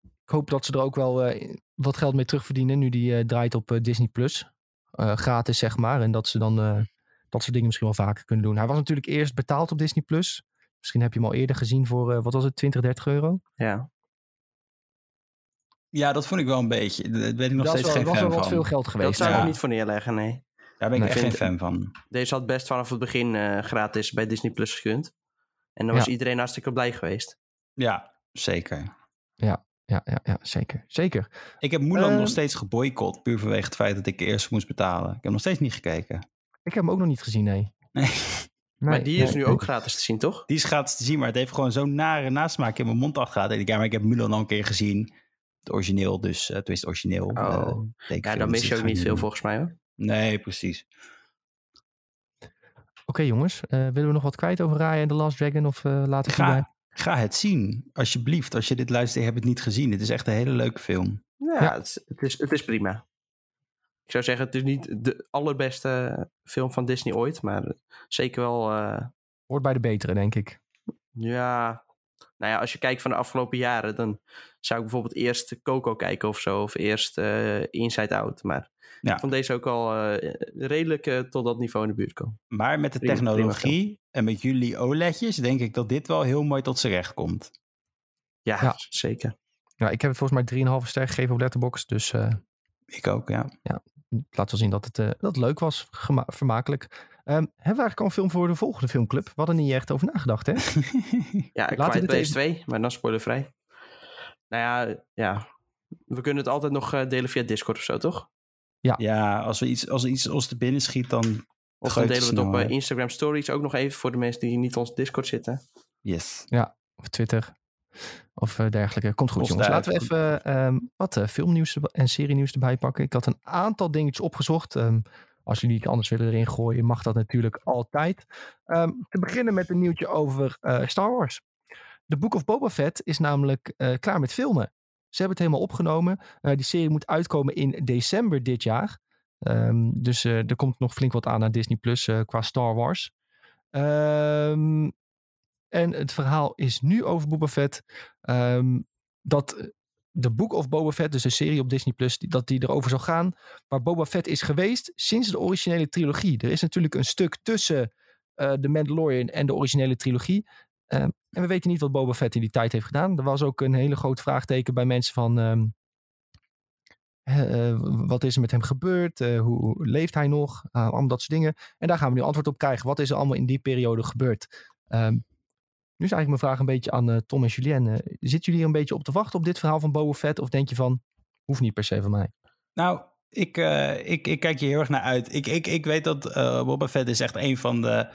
S1: ik hoop dat ze er ook wel wat geld mee terugverdienen. Nu die draait op Disney Plus. Eh, gratis, zeg maar. En dat ze dan eh, dat soort dingen misschien wel vaker kunnen doen. Hij was natuurlijk eerst betaald op Disney Plus. Misschien heb je hem al eerder gezien voor, eh, wat was het, 20, 30 euro?
S2: Ja.
S3: Ja, dat vond ik wel een beetje. Daar ben ik nog
S1: dat
S3: steeds
S1: was wel,
S3: geen
S1: was wel wat
S3: van.
S1: veel geld
S2: Dat
S1: geweest.
S2: zou ik
S3: ja.
S2: niet voor neerleggen, nee.
S3: Daar ben ik
S1: Nee,
S3: echt geen fan van.
S2: Deze had best vanaf het begin eh, gratis bij Disney Plus gekund. En dan was
S1: Ja.
S2: iedereen hartstikke blij geweest.
S3: Ja, zeker.
S1: Ja, ja, ja, zeker. Zeker.
S3: Ik heb Mulan
S1: Ehm.
S3: nog steeds geboycott, puur vanwege het feit dat ik eerst moest betalen. Ik heb nog steeds niet gekeken.
S1: Ik heb hem ook nog niet gezien, nee.
S3: Nee.
S2: maar
S1: Nee,
S2: die is
S1: nee,
S2: nu
S1: nee.
S2: ook gratis te zien, toch?
S3: Die is gratis te zien, maar het heeft gewoon zo'n nare nasmaak in mijn mond afgehaald. En ik, ja, maar ik heb Mulan al een keer gezien. Het origineel, dus uh, het is origineel.
S2: Oh.
S3: eh,
S2: Ja,
S3: tekenfilm,
S2: dan mis je ook niet veel volgens mij hoor.
S3: Nee, precies.
S1: Oké jongens, eh, willen we nog wat kwijt over Raya en The Last Dragon? Of eh laten we?
S3: Ga, ga het zien, alsjeblieft. Als je dit luistert, heb het niet gezien. Het is echt een hele leuke film.
S2: Ja,
S1: Ja.
S2: Het, is, het, is, het is prima. Ik zou zeggen, het is niet de allerbeste film van Disney ooit, maar zeker wel, eh,
S1: Hoort bij de betere, denk ik.
S2: ja... Nou ja, als je kijkt van de afgelopen jaren, dan zou ik bijvoorbeeld eerst Coco kijken of zo, of eerst eh, Inside Out. Maar
S3: Ja.
S2: ik vond deze ook al eh, redelijk eh, tot dat niveau in de buurt komen.
S3: Maar met de
S2: Prima, prima
S3: technologie en met jullie OLEDjes denk ik dat dit wel heel mooi tot z'n recht komt.
S2: Ja,
S1: Ja.
S2: zeker.
S1: Ja, ik heb het volgens mij 3,5 ster gegeven op Letterboxd. Dus eh,
S3: Ik ook, ja.
S1: het laat wel zien dat het, eh, dat het leuk was. Vermakelijk. Ehm, hebben we eigenlijk al een film voor de volgende filmclub? We hadden niet echt over nagedacht, hè?
S2: Ja,
S1: Laten we
S2: Place
S1: even-
S2: 2, maar dan spoilervrij. Nou ja, ja, we kunnen het altijd nog eh, delen via Discord of zo, toch?
S3: Ja, als, we iets, als er iets ons te binnen schiet, dan
S2: Of dan delen we het op eh, Instagram Stories ook nog even voor de mensen die niet op ons Discord zitten.
S3: yes.
S1: Of Twitter. Of eh, dergelijke. Komt goed, jongens. Laten we even ehm, wat eh, filmnieuws en serienieuws erbij pakken. Ik had een aantal dingetjes opgezocht. Ehm, als jullie het anders willen erin gooien, mag dat natuurlijk altijd. Ehm, te beginnen met een nieuwtje over eh, Star Wars. The Book of Boba Fett is namelijk eh, klaar met filmen. Ze hebben het helemaal opgenomen. Eh, die serie moet uitkomen in december dit jaar. Ehm, dus er komt nog flink wat aan naar Disney Plus qua Star Wars. Ehm, en het verhaal is nu over Boba Fett. dat de Book of Boba Fett, dus de serie op Disney Plus, dat die erover zal gaan. Waar Boba Fett is geweest sinds de originele trilogie. Er is natuurlijk een stuk tussen eh The Mandalorian en de originele trilogie. Ehm, en we weten niet wat Boba Fett in die tijd heeft gedaan. Er was ook een hele groot vraagteken bij mensen van... ehm, eh, wat is er met hem gebeurd? Eh, hoe, hoe leeft hij nog? Uh, allemaal dat soort dingen. En daar gaan we nu antwoord op krijgen. Wat is er allemaal in die periode gebeurd? Ehm, nu is eigenlijk mijn vraag een beetje aan eh, Tom en Julien. Eh, zitten jullie hier een beetje op te wachten op dit verhaal van Boba Fett? Of denk je van, hoeft niet per se van mij?
S3: Nou, ik, eh, ik, ik kijk hier heel erg naar uit. Ik, ik, ik weet dat eh Boba Fett is echt een van de...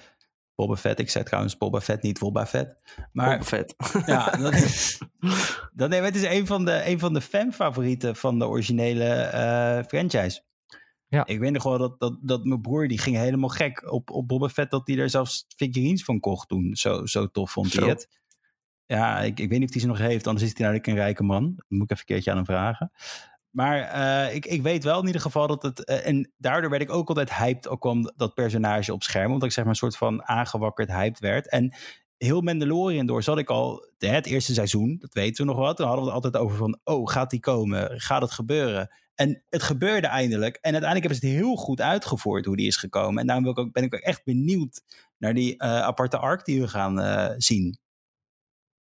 S3: Boba Fett, ik zei trouwens Boba Fett, niet Boba Fett. Maar
S2: Boba Fett.
S3: ja, dat is, dat, nee, het is een van de, een van de fanfavorieten van de originele eh, franchise.
S1: Ja.
S3: Ik weet nog wel dat, dat, dat mijn broer, die ging helemaal gek op, op Boba Fett, dat hij er zelfs figurines van kocht toen. Zo, zo tof vond hij het. Ja, ik, ik weet niet of hij ze nog heeft, anders is hij namelijk een rijke man. Dat moet ik even een keertje aan hem vragen. Maar eh, ik, ik weet wel in ieder geval dat het... eh, en daardoor werd ik ook altijd hyped, ook kwam dat personage op scherm. Omdat ik zeg maar een soort van aangewakkerd hyped werd. En heel Mandalorian door zat ik al... Het eerste seizoen, dat weten we nog wel. Toen hadden we het altijd over van... Oh, gaat die komen? Gaat het gebeuren? En het gebeurde eindelijk. En uiteindelijk hebben ze het heel goed uitgevoerd hoe die is gekomen. En daarom wil ik ook, ben ik ook echt benieuwd naar die eh, aparte arc die we gaan eh, zien.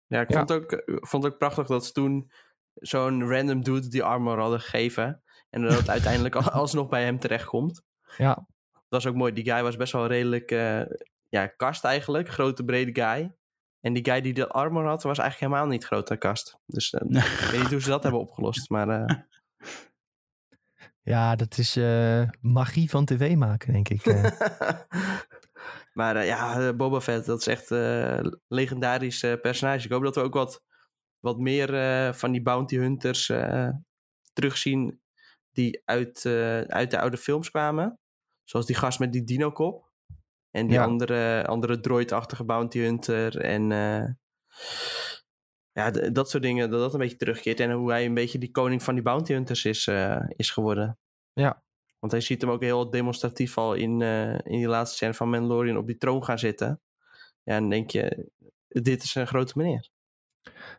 S2: Ja, ik
S1: Ja.
S2: Vond, het ook, eh, vond het ook prachtig dat ze toen zo'n random dude die armor hadden gegeven. En dat het uiteindelijk al- alsnog bij hem terechtkomt.
S1: Ja,
S2: Dat was ook mooi. Die guy was best wel redelijk eh, ja, kast eigenlijk. Grote, brede guy. En die guy die de armor had, was eigenlijk helemaal niet groot aan kast. Dus eh, ik weet niet hoe ze dat hebben opgelost. Maar eh,
S1: ja dat is eh, magie van tv maken, denk ik. eh.
S2: maar eh, ja, Boba Fett, dat is echt eh legendarisch eh, personage. Ik hoop dat we ook wat, wat meer van die bounty hunters terugzien die uit, uit de oude films kwamen. Zoals die gast met die dino-kop. En die
S1: Ja.
S2: andere, andere droid-achtige bounty hunter. En ja, dat soort dingen, dat dat een beetje terugkeert. En hoe hij een beetje die koning van die bounty hunters is, eh, is geworden.
S1: Ja.
S2: Want hij ziet hem ook heel demonstratief al in, eh, in die laatste scène van Mandalorian op die troon gaan zitten. Ja, en dan denk je, dit is een grote meneer.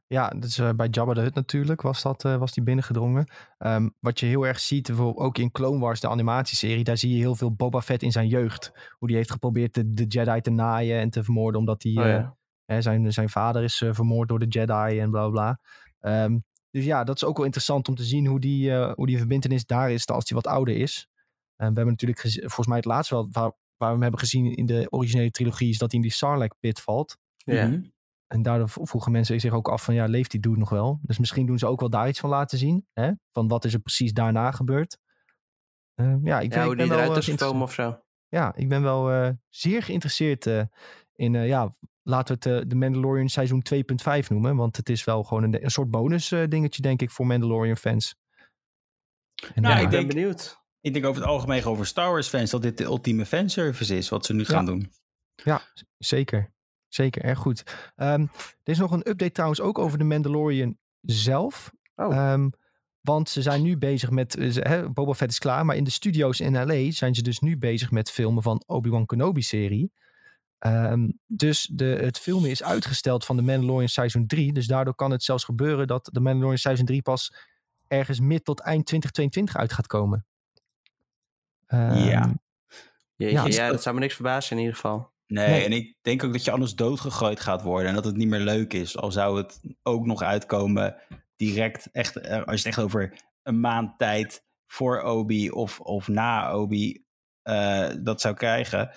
S1: Ja, dus bij Jabba de Hutt natuurlijk was, dat, was die binnengedrongen. Ehm, wat je heel erg ziet, bijvoorbeeld ook in Clone Wars, de animatieserie, daar zie je heel veel Boba Fett in zijn jeugd. Hoe die heeft geprobeerd de, de Jedi te naaien en te vermoorden, omdat hij,
S2: Oh.
S1: Hè, zijn, zijn vader is eh, vermoord door de Jedi en bla bla. bla. Ehm, dus ja, dat is ook wel interessant om te zien hoe die, eh, hoe die verbindenis daar is als hij wat ouder is. En we hebben natuurlijk, volgens mij het laatste wel, waar, waar we hem hebben gezien in de originele trilogie, is dat hij in die Sarlacc pit valt.
S2: Ja.
S3: Mhm.
S1: En daardoor vroegen mensen zich ook af van ja, leeft die dude nog wel? Dus misschien doen ze ook wel daar iets van laten zien. Hè? Van wat is er precies daarna gebeurd? Eh, ja, ik,
S2: ja,
S1: ik ben
S2: die
S1: wel,
S2: eruit
S1: eh,
S2: is gekomen of zo.
S1: ja, ik ben wel eh, zeer geïnteresseerd eh, in, eh, ja, laten we het eh, de Mandalorian seizoen 2.5 noemen. Want het is wel gewoon een, een soort bonus eh, dingetje, denk ik, voor Mandalorian fans. En,
S3: Nou,
S1: ja,
S2: ik ben
S3: denk-
S2: benieuwd.
S3: Ik denk over het algemeen over Star Wars fans dat dit de ultieme fanservice is wat ze nu gaan doen.
S1: Ja, zeker. Zeker, erg goed. Ehm, er is nog een update trouwens ook over de Mandalorian zelf.
S2: Oh.
S1: Ehm, want ze zijn nu bezig met... ze- hè, Boba Fett is klaar, maar in de studio's in L.A. zijn ze dus nu bezig met filmen van Obi-Wan Kenobi-serie. Ehm, dus de, het filmen is uitgesteld van de Mandalorian seizoen 3. Dus daardoor kan het zelfs gebeuren dat de Mandalorian seizoen 3 pas ergens mid tot eind 2022 uit gaat komen. Ehm,
S3: Ja.
S2: Jeetje,
S1: Ja,
S2: ja,
S1: is
S2: dat zou me niks verbazen in ieder geval.
S3: Nee,
S1: Nee.
S3: en ik denk ook dat je anders doodgegooid gaat worden en dat het niet meer leuk is. Al zou het ook nog uitkomen direct, echt, eh, als je het echt over een maand tijd voor Obi of, of na Obi eh, dat zou krijgen.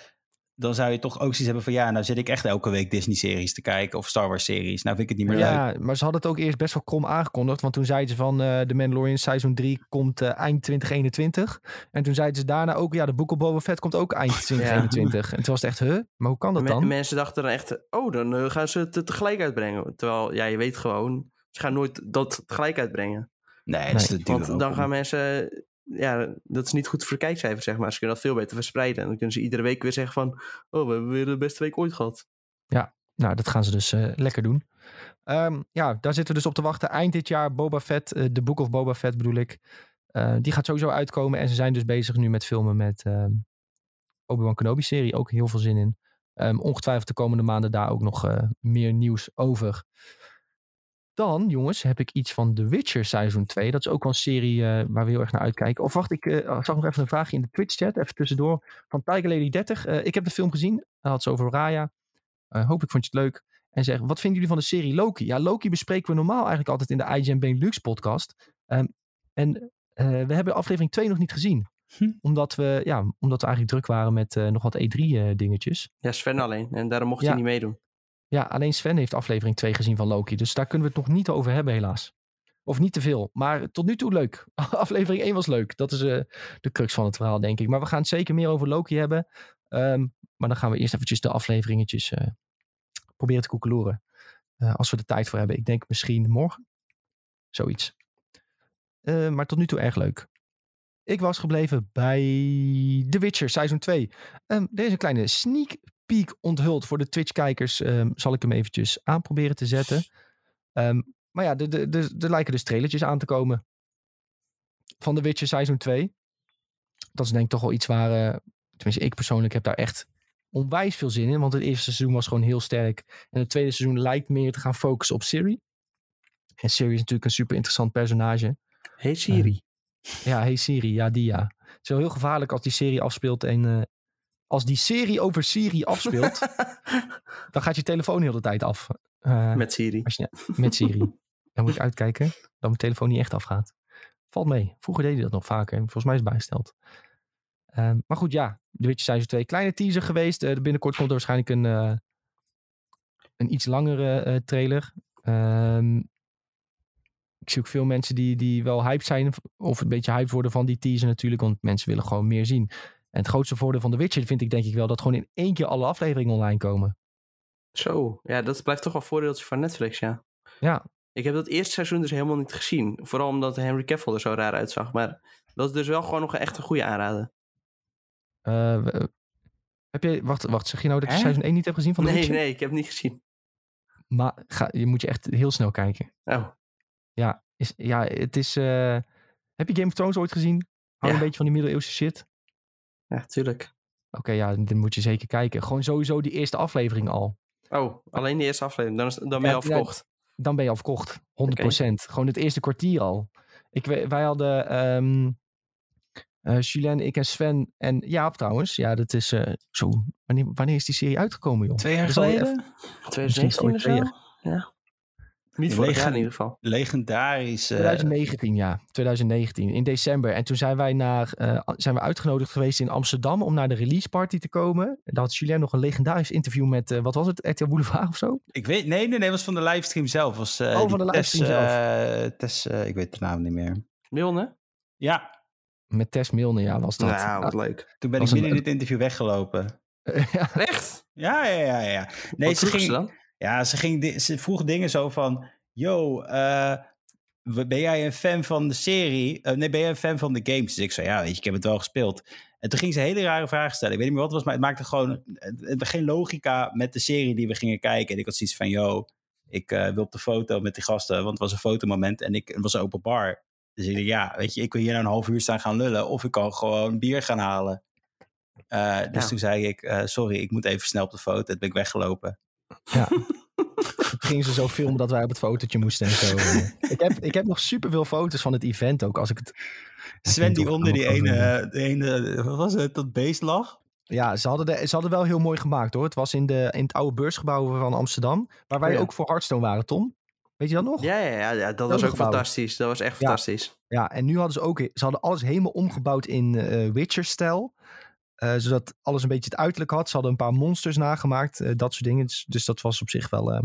S3: Dan zou je toch ook zoiets hebben van... ja, nou zit ik echt elke week Disney-series te kijken... of Star Wars-series. Nou vind ik het niet meer leuk.
S1: Ja, maar ze hadden het ook eerst best wel krom aangekondigd. Want toen zeiden ze van eh The Mandalorian seizoen 3 komt eh, eind 2021. En toen zeiden ze daarna ook, ja, de Book of Boba Fett komt ook eind 2021. En toen was het echt, huh? Maar hoe kan dat dan?
S2: mensen dachten dan echt, oh, dan eh, gaan ze het tegelijk uitbrengen. Terwijl, ja, je weet gewoon, ze gaan nooit dat tegelijk uitbrengen.
S3: Nee, dat is
S1: Nee,
S3: de
S2: Want dan gaan mensen, ja, dat is niet goed voor kijkcijfers, zeg maar. Ze kunnen dat veel beter verspreiden. En dan kunnen ze iedere week weer zeggen van, oh, we hebben weer de beste week ooit gehad.
S1: Nou, dat gaan ze dus eh, lekker doen. Ehm, ja, daar zitten we dus op te wachten. Eind dit jaar Boba Fett, eh, de Book of Boba Fett bedoel ik. Eh, die gaat sowieso uitkomen. En ze zijn dus bezig nu met filmen met ehm Obi-Wan Kenobi-serie. Ook heel veel zin in. Ehm, ongetwijfeld de komende maanden daar ook nog meer nieuws over. Dan, jongens, heb ik iets van The Witcher seizoen 2. Dat is ook wel een serie eh, waar we heel erg naar uitkijken. Of wacht, ik eh, zag nog even een vraagje in de Twitch-chat. Even tussendoor. Van Tiger Lady 30. Eh, ik heb de film gezien. Hij had ze over Raya. Eh, hopelijk vond je het leuk. En zeg, wat vinden jullie van de serie Loki? Ja, Loki bespreken we normaal eigenlijk altijd in de IGN Benelux podcast. Ehm, en eh, we hebben aflevering 2 nog niet gezien.
S3: Hm.
S1: Omdat, we, ja, omdat we eigenlijk druk waren met eh, nog wat E3-dingetjes.
S2: Ja, Sven alleen. En daarom mocht
S1: Ja.
S2: hij niet meedoen.
S1: Ja, alleen Sven heeft aflevering 2 gezien van Loki. Dus daar kunnen we het nog niet over hebben, helaas. Of niet te veel. Maar tot nu toe leuk. aflevering 1 was leuk. Dat is eh, de crux van het verhaal, denk ik. Maar we gaan het zeker meer over Loki hebben. Ehm, maar dan gaan we eerst eventjes de afleveringetjes eh, proberen te koekeloeren. Eh, als we er tijd voor hebben. Ik denk misschien morgen. Zoiets. Maar tot nu toe erg leuk. Ik was gebleven bij The Witcher Seizoen 2. Ehm, er is een kleine sneak peek onthuld voor de Twitch-kijkers. Ehm, zal ik hem eventjes aanproberen te zetten. Ehm, maar ja, er- lijken dus trailertjes aan te komen. Van The Witcher Seizoen 2. Dat is denk ik toch wel iets waar... eh, tenminste, ik persoonlijk heb daar echt onwijs veel zin in. Want het eerste seizoen was gewoon heel sterk. En het tweede seizoen lijkt meer te gaan focussen op Siri. En Siri is natuurlijk een super interessant personage.
S2: Hey Siri.
S1: Ja, hey Siri, ja die ja. Het is wel heel gevaarlijk als die serie afspeelt en... eh, als die serie over Siri afspeelt, dan gaat je telefoon heel de tijd af. Eh,
S2: Met Siri.
S1: als je, met Siri. Dan moet ik uitkijken dat mijn telefoon niet echt afgaat. Valt mee. Vroeger deed hij dat nog vaker. Volgens mij is het bijgesteld. Ehm, maar goed, ja. De Witcher Seizoen 2. Kleine teaser geweest. Eh, binnenkort komt er waarschijnlijk een, eh, een iets langere trailer. Ehm, ik zie ook veel mensen die, die wel hyped zijn. Of een beetje hyped worden van die teaser natuurlijk. Want mensen willen gewoon meer zien. En het grootste voordeel van The Witcher vind ik denk ik wel... dat gewoon in één keer alle afleveringen online komen.
S2: Zo, ja, dat blijft toch wel een voordeeltje van Netflix, ja.
S1: Ja,
S2: Ik heb dat eerste seizoen dus helemaal niet gezien. Vooral omdat Henry Cavill er zo raar uitzag. Maar dat is dus wel gewoon nog een echt een goede aanrader.
S1: Eh, we- heb je, wacht, wacht, zeg je nou dat je seizoen 1 niet hebt gezien van The
S2: Nee,
S1: Witcher?
S2: nee, ik heb het niet gezien.
S1: Maar ga, je moet je echt heel snel kijken.
S2: Oh,
S1: Ja, is, ja het is... eh, heb je Game of Thrones ooit gezien? Hou
S2: Ja.
S1: een beetje van die middeleeuwse shit?
S2: Ja, tuurlijk.
S1: Oké, ja, dan moet je zeker kijken. Gewoon sowieso die eerste aflevering al.
S2: Oh, alleen de eerste aflevering. Dan, is, dan ben je
S1: Ja,
S2: al verkocht.
S1: Dan ben je al verkocht. 100%. Gewoon het eerste kwartier al. Ik, wij hadden ehm eh, Julien, ik en Sven en Jaap trouwens. Ja, dat is eh, zo... Wanneer, wanneer is die serie uitgekomen, joh?
S3: Twee jaar geleden?
S1: Misschien
S2: 2019
S1: ooit
S2: of
S1: twee
S2: zo? Ja. Niet jaar in ieder geval.
S3: Legendarisch. eh,
S1: 2019, ja. 2019, in december. En toen zijn wij naar, eh, zijn we uitgenodigd geweest in Amsterdam om naar de release party te komen. Daar had Julien nog een legendarisch interview met, eh, wat was het, RTL Boulevard of zo?
S3: ik weet, nee, nee, nee, was van de livestream zelf. Was, eh,
S1: Oh, van de livestream
S3: Tess,
S1: zelf.
S3: eh, Tess, ik weet de naam niet meer.
S2: Milne?
S3: Ja,
S1: Met Tess Milne, ja, was dat.
S2: Nou, wat leuk.
S3: toen ben
S1: Was
S3: ik
S1: een-
S3: midden in dit interview weggelopen.
S1: ja,
S2: Echt?
S3: Ja, ja, ja, ja. Nee,
S2: wat
S3: ze ging,
S2: ze dan?
S3: Ja, ze, ging, ze vroeg dingen zo van... Yo, eh, ben jij een fan van de serie? Eh, nee, ben jij een fan van de games? Dus ik zei, ja, weet je, ik heb het wel gespeeld. En toen ging ze hele rare vragen stellen. Ik weet niet meer wat het was, maar het maakte gewoon het, geen logica met de serie die we gingen kijken. En ik had zoiets van, yo, ik eh, wil op de foto met die gasten, want het was een fotomoment en ik, het was een open bar. Dus ik dacht, ja, weet je, ik wil hier nou een half uur staan gaan lullen of ik kan gewoon bier gaan halen. Dus
S2: Ja.
S3: toen zei ik, sorry, ik moet even snel op de foto. Toen ben ik weggelopen.
S1: Ja. Gingen ze zo filmen dat wij op het fotootje moesten en zo. ik, heb, ik heb nog superveel foto's van het event ook. Als ik het...
S3: Sven die onder die ene, de ene, wat was het, dat beest lag?
S1: Ja, ze hadden, de, ze hadden wel heel mooi gemaakt hoor. Het was in, de, in het oude beursgebouw van Amsterdam. Waar wij
S2: Oh ja.
S1: ook voor Hearthstone waren, Tom. Weet je dat nog?
S2: Ja, ja, ja, dat was ook
S1: gebouw.
S2: fantastisch. Dat was echt fantastisch.
S1: Ja, en nu hadden ze ook, ze hadden alles helemaal omgebouwd in eh, Witcher-stijl. Eh, zodat alles een beetje het uiterlijk had. Ze hadden een paar monsters nagemaakt, eh, dat soort dingen. Dus, dus dat was op zich wel, eh,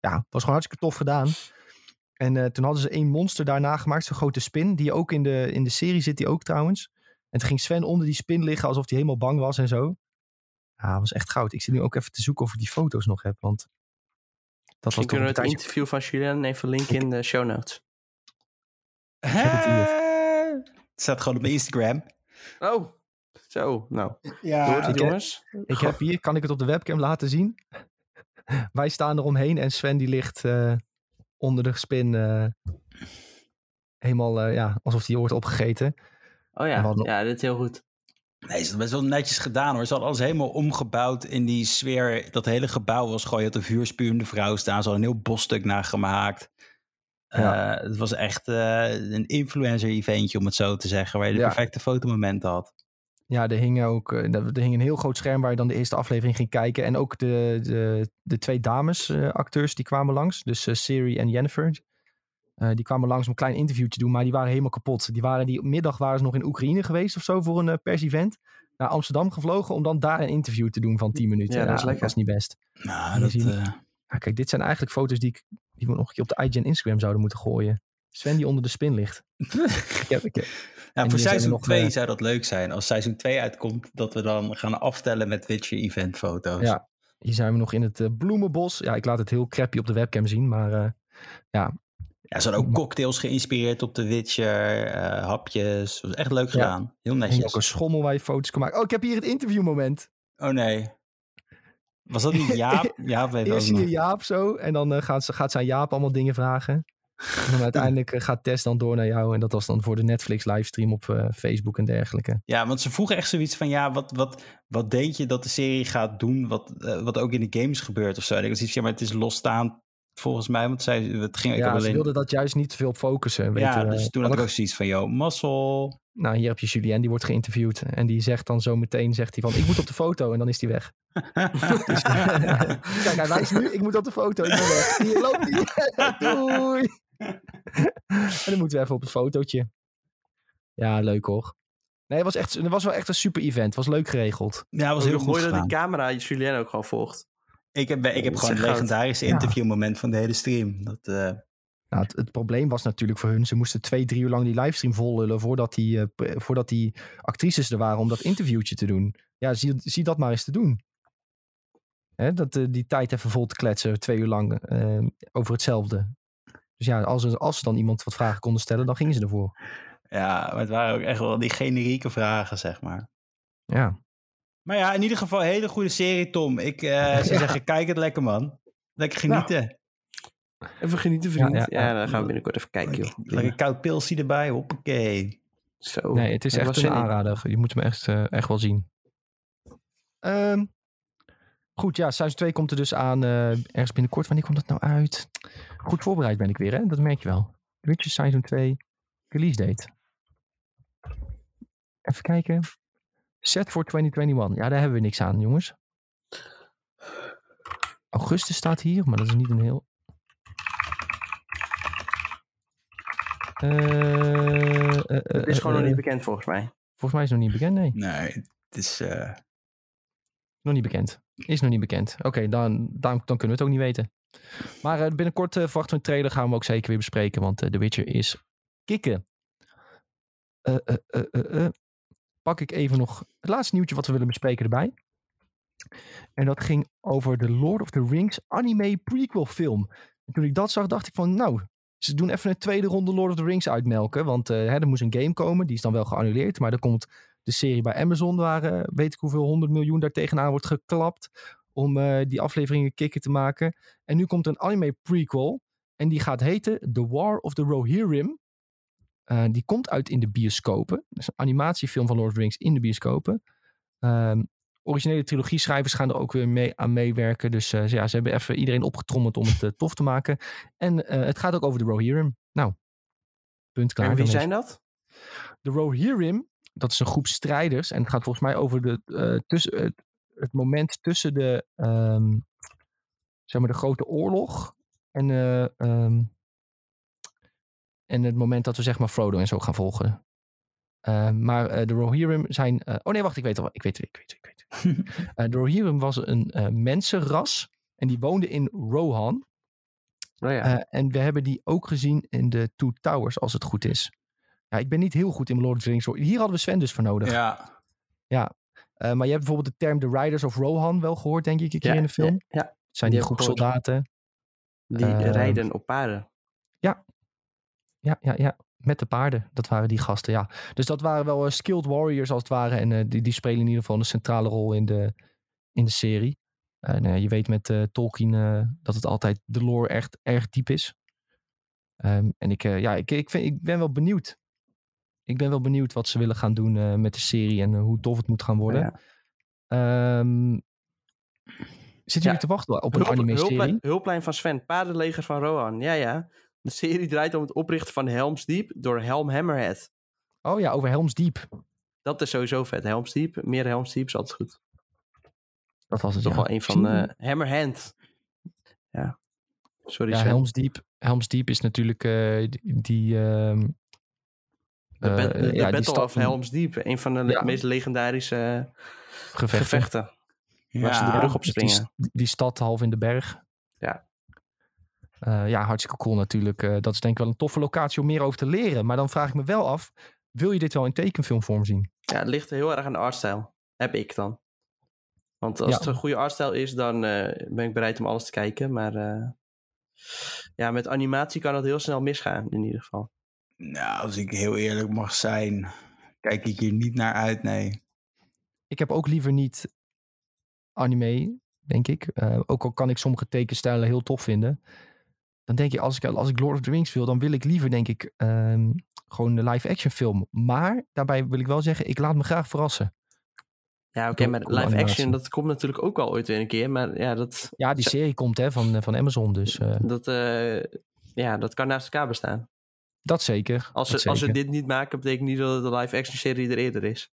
S1: ja, was gewoon hartstikke tof gedaan. En eh, toen hadden ze één monster daar nagemaakt, zo'n grote spin. Die ook in de, in de serie zit, die ook trouwens. En toen ging Sven onder die spin liggen, alsof hij helemaal bang was en zo. Ja, dat was echt goud. Ik zit nu ook even te zoeken of ik die foto's nog heb, want... Dat
S2: Misschien kunnen
S1: een
S2: we het
S1: tijdje...
S2: interview van Julien even linken in de show notes.
S1: heb het
S3: staat gewoon op mijn Instagram.
S2: Oh, zo. Nou,
S3: Ja,
S2: hoort het
S1: ik-
S2: jongens?
S1: Ik heb hier, kan ik het op de webcam laten zien? Wij staan eromheen en Sven die ligt eh, onder de spin. eh, helemaal, eh, ja, alsof hij wordt opgegeten.
S2: Oh ja,
S1: hadden-
S2: ja, dit is heel goed.
S3: Nee, ze hadden best wel netjes gedaan hoor. Ze hadden alles helemaal omgebouwd in die sfeer. Dat hele gebouw was gewoon, je had een vuurspuwende vrouw staan. Ze hadden een heel bosstuk nagemaakt.
S1: Ja.
S3: Eh, het was echt eh, een influencer-eventje, om het zo te zeggen. Waar je de
S1: Ja.
S3: perfecte fotomomenten had.
S1: Ja, er hing ook eh, er hing een heel groot scherm waar je dan de eerste aflevering ging kijken. En ook de, de, de twee dames eh, acteurs die kwamen langs. Dus eh, Siri en Jennifer. Eh, die kwamen langs om een klein interview te doen, maar die waren helemaal kapot. Die, waren, die middag waren ze nog in Oekraïne geweest of zo voor een pers-event. Naar Amsterdam gevlogen om dan daar een interview te doen van 10 minuten.
S2: Ja, dat is lekker.
S1: was niet best.
S3: Nou, dat, eh,
S1: Ja, kijk, dit zijn eigenlijk foto's die, ik, die we nog een keer op de IG en Instagram zouden moeten gooien. Sven die onder de spin ligt.
S3: Ja,
S1: En
S3: voor
S1: hier zijn er
S3: seizoen
S1: nog,
S3: 2
S1: eh,
S3: zou dat leuk zijn. Als seizoen 2 uitkomt, dat we dan gaan aftellen met Witcher event foto's.
S1: Ja. hier zijn we nog in het eh, bloemenbos. Ja, ik laat het heel crappy op de webcam zien, maar eh,
S3: Ja, ze hadden ook cocktails geïnspireerd op de Witcher, hapjes. Dat was echt leuk
S1: Ja.
S3: gedaan. Heel
S1: er hing
S3: netjes.
S1: ook een schommel waar je foto's kan maken. Oh, ik heb hier het interviewmoment.
S3: Oh nee. Was dat niet Jaap? Jaap weet
S1: Eerst zie je. Jaap zo en dan gaat, ze, gaat ze aan Jaap allemaal dingen vragen. En dan uiteindelijk eh, gaat Tess dan door naar jou. En dat was dan voor de Netflix livestream op eh, Facebook en dergelijke.
S3: Ja, want ze vroegen echt zoiets van, ja, wat, wat, wat denk je dat de serie gaat doen, wat, eh, wat ook in de games gebeurt of zo? En ik was ja, maar het is losstaand volgens mij, want zij, het ging ik
S1: Ja, ze wilden dat juist niet te veel op focussen. Weet
S3: ja, dus toen had ik ook zoiets van, yo, mazzel.
S1: Nou, hier heb je Julien, die wordt geïnterviewd. En die zegt dan zo meteen, zegt hij van, ik moet op de foto. En dan is hij weg. Dus- Kijk, hij wijst nu, ik moet op de foto. Ik ben weg. Hier loopt hij. Doei. en dan moeten we even op een fotootje. Ja, leuk hoor. Nee, het was, echt, het was wel echt een super event. Het was leuk geregeld.
S3: ja, het was heel
S2: mooi dat die camera Julien ook gewoon volgt.
S3: Ik heb, ik heb gewoon legendarische
S1: Ja.
S3: interviewmoment van de hele stream. Dat, eh,
S1: Nou, het, het probleem was natuurlijk voor hun, ze moesten twee, drie uur lang die livestream vollullen voordat die, eh, voordat die actrices er waren om dat interviewtje te doen. Ja, zie, zie dat maar eens te doen. Hè, dat, eh, die tijd even vol te kletsen, twee uur lang, over hetzelfde. Dus ja, als, er- als ze dan iemand wat vragen konden stellen, dan gingen ze ervoor.
S3: ja, maar het waren ook echt wel die generieke vragen, zeg maar.
S1: Ja,
S3: Maar ja, in ieder geval een hele goede serie, Tom. Ik eh, zou
S1: Ja.
S3: zeggen, kijk het lekker, man. Lekker genieten.
S2: Even genieten, vriend.
S1: Ja,
S2: Ja,
S1: ja, ja.
S2: dan gaan we binnenkort even kijken, joh.
S3: Lekker koud pilsie erbij, hoppakee.
S2: Zo.
S1: nee, het is echt een aanrader. Je moet hem echt, eh, echt wel zien. Ehm, goed, ja, seizoen 2 komt er dus aan eh, ergens binnenkort. Wanneer komt dat nou uit? Goed voorbereid ben ik weer, hè? Dat merk je wel. Witcher Seizoen 2 release date. Even kijken. Set voor 2021. Ja, daar hebben we niks aan, jongens. Augustus staat hier, maar dat is niet een heel... Eh,
S2: Het is
S1: eh,
S2: gewoon nog
S1: eh,
S2: niet bekend volgens mij.
S1: Volgens mij is het nog niet bekend, nee.
S3: Nee, het is... eh,
S1: Nog niet bekend. Is nog niet bekend. Oké, dan, dan, dan kunnen we het ook niet weten. Maar eh, binnenkort eh, verwachten we een trailer. Gaan we ook zeker weer bespreken. Want eh The Witcher is kicken. Pak ik even nog het laatste nieuwtje wat we willen bespreken erbij. En dat ging over de Lord of the Rings anime prequel film. En toen ik dat zag, dacht ik van nou, ze doen even een tweede ronde Lord of the Rings uitmelken. Want hè, er moest een game komen, die is dan wel geannuleerd. Maar er komt de serie bij Amazon, waar weet ik hoeveel honderd miljoen daar tegenaan wordt geklapt. Om eh, die afleveringen kicken te maken. En nu komt een anime prequel. En die gaat heten The War of the Rohirrim. Eh, die komt uit in de bioscopen. Dat is een animatiefilm van Lord of the Rings in de bioscopen. Ehm, originele trilogie-schrijvers gaan er ook weer mee aan meewerken. Dus eh, ja, ze hebben even iedereen opgetrommeld om het tof te maken. En het gaat ook over de Rohirrim. Nou, punt klaar.
S2: En wie zijn dat?
S1: de Rohirrim, dat is een groep strijders. En het gaat volgens mij over de, tussen, het, het moment tussen de, ehm, zeg maar de grote oorlog en, eh, ehm, en het moment dat we zeg maar Frodo en zo gaan volgen. Eh, maar eh, de Rohirrim zijn... eh, oh nee, wacht, ik weet al. Ik weet, ik weet, ik weet. Eh, de Rohirrim was een eh, mensenras. En die woonde in Rohan.
S2: Oh ja.
S1: Eh, en we hebben die ook gezien in de Two Towers, als het goed is. Ja, ik ben niet heel goed in Lord of the Rings. hoor. Hier hadden we Sven dus voor nodig.
S3: Ja.
S1: Eh, maar je hebt bijvoorbeeld de term The Riders of Rohan wel gehoord, denk ik, een keer
S2: ja,
S1: in de film.
S2: Ja, ja,
S1: Het zijn
S2: die
S1: die groep soldaten.
S2: die
S1: Ehm,
S2: rijden op paarden.
S1: Ja, ja, ja. Met de paarden. Dat waren die gasten, ja. Dus dat waren wel eh, skilled warriors als het ware. En eh, die, die spelen in ieder geval een centrale rol in de, in de serie. En eh, je weet met eh, Tolkien eh, dat het altijd de lore echt erg diep is. Ehm, en ik, eh, ja, ik, ik, vind, ik ben wel benieuwd. Ik ben wel benieuwd wat ze willen gaan doen eh, met de serie en eh, hoe tof het moet gaan worden.
S2: Ja.
S1: Ehm, zitten jullie te wachten op een
S2: Hulp-
S1: anime-serie?
S2: hulplijn, hulplijn van Sven, paardenleger van Rohan. Ja, ja. De serie draait om het oprichten van Helm's Deep door Helm Hammerhead.
S1: Oh ja, over Helm's Deep.
S2: Dat is sowieso vet. Helm's Deep, meer Helm's Deep is altijd goed.
S1: Dat was het,
S2: Toch
S1: ja.
S2: wel een van eh Hammerhand. Ja. Sorry,
S1: Ja. Helm's Deep, Helm's Deep is natuurlijk die... die ehm,
S2: De,
S1: eh,
S2: bat- de
S1: ja,
S2: Battle of
S1: van
S2: Helm's Deep. Een van de
S1: Ja.
S2: meest legendarische eh,
S1: gevechten.
S2: gevechten. Waar ze de
S3: Ja.
S2: brug op
S1: die,
S2: springen.
S1: die stad half in de berg.
S2: Ja.
S1: Eh, ja, hartstikke cool natuurlijk. Dat is denk ik wel een toffe locatie om meer over te leren. Maar dan vraag ik me wel af, wil je dit wel in tekenfilmvorm zien?
S2: Ja, het ligt heel erg aan de artstijl. Heb ik dan. Want als
S1: Ja.
S2: het een goede artstijl is, dan ben ik bereid om alles te kijken. Maar ja, met animatie kan dat heel snel misgaan, in ieder geval.
S3: Nou, als ik heel eerlijk mag zijn, kijk ik hier niet naar uit, nee.
S1: Ik heb ook liever niet anime, denk ik. Eh, ook al kan ik sommige tekenstijlen heel tof vinden. Dan denk ik, als ik, als ik Lord of the Rings wil, dan wil ik liever, denk ik, ehm, gewoon een live-action film. Maar daarbij wil ik wel zeggen, ik laat me graag verrassen.
S2: Ja, oké, maar live action, dat komt natuurlijk ook wel ooit weer een keer. Maar ja, dat,
S1: Ja, die serie komt hè, van, eh, van Amazon, dus eh,
S2: dat, eh, ja, dat kan naast elkaar bestaan.
S1: Dat zeker.
S2: Als
S1: dat
S2: ze, als ze dit niet maken, betekent niet dat de live action serie er eerder is.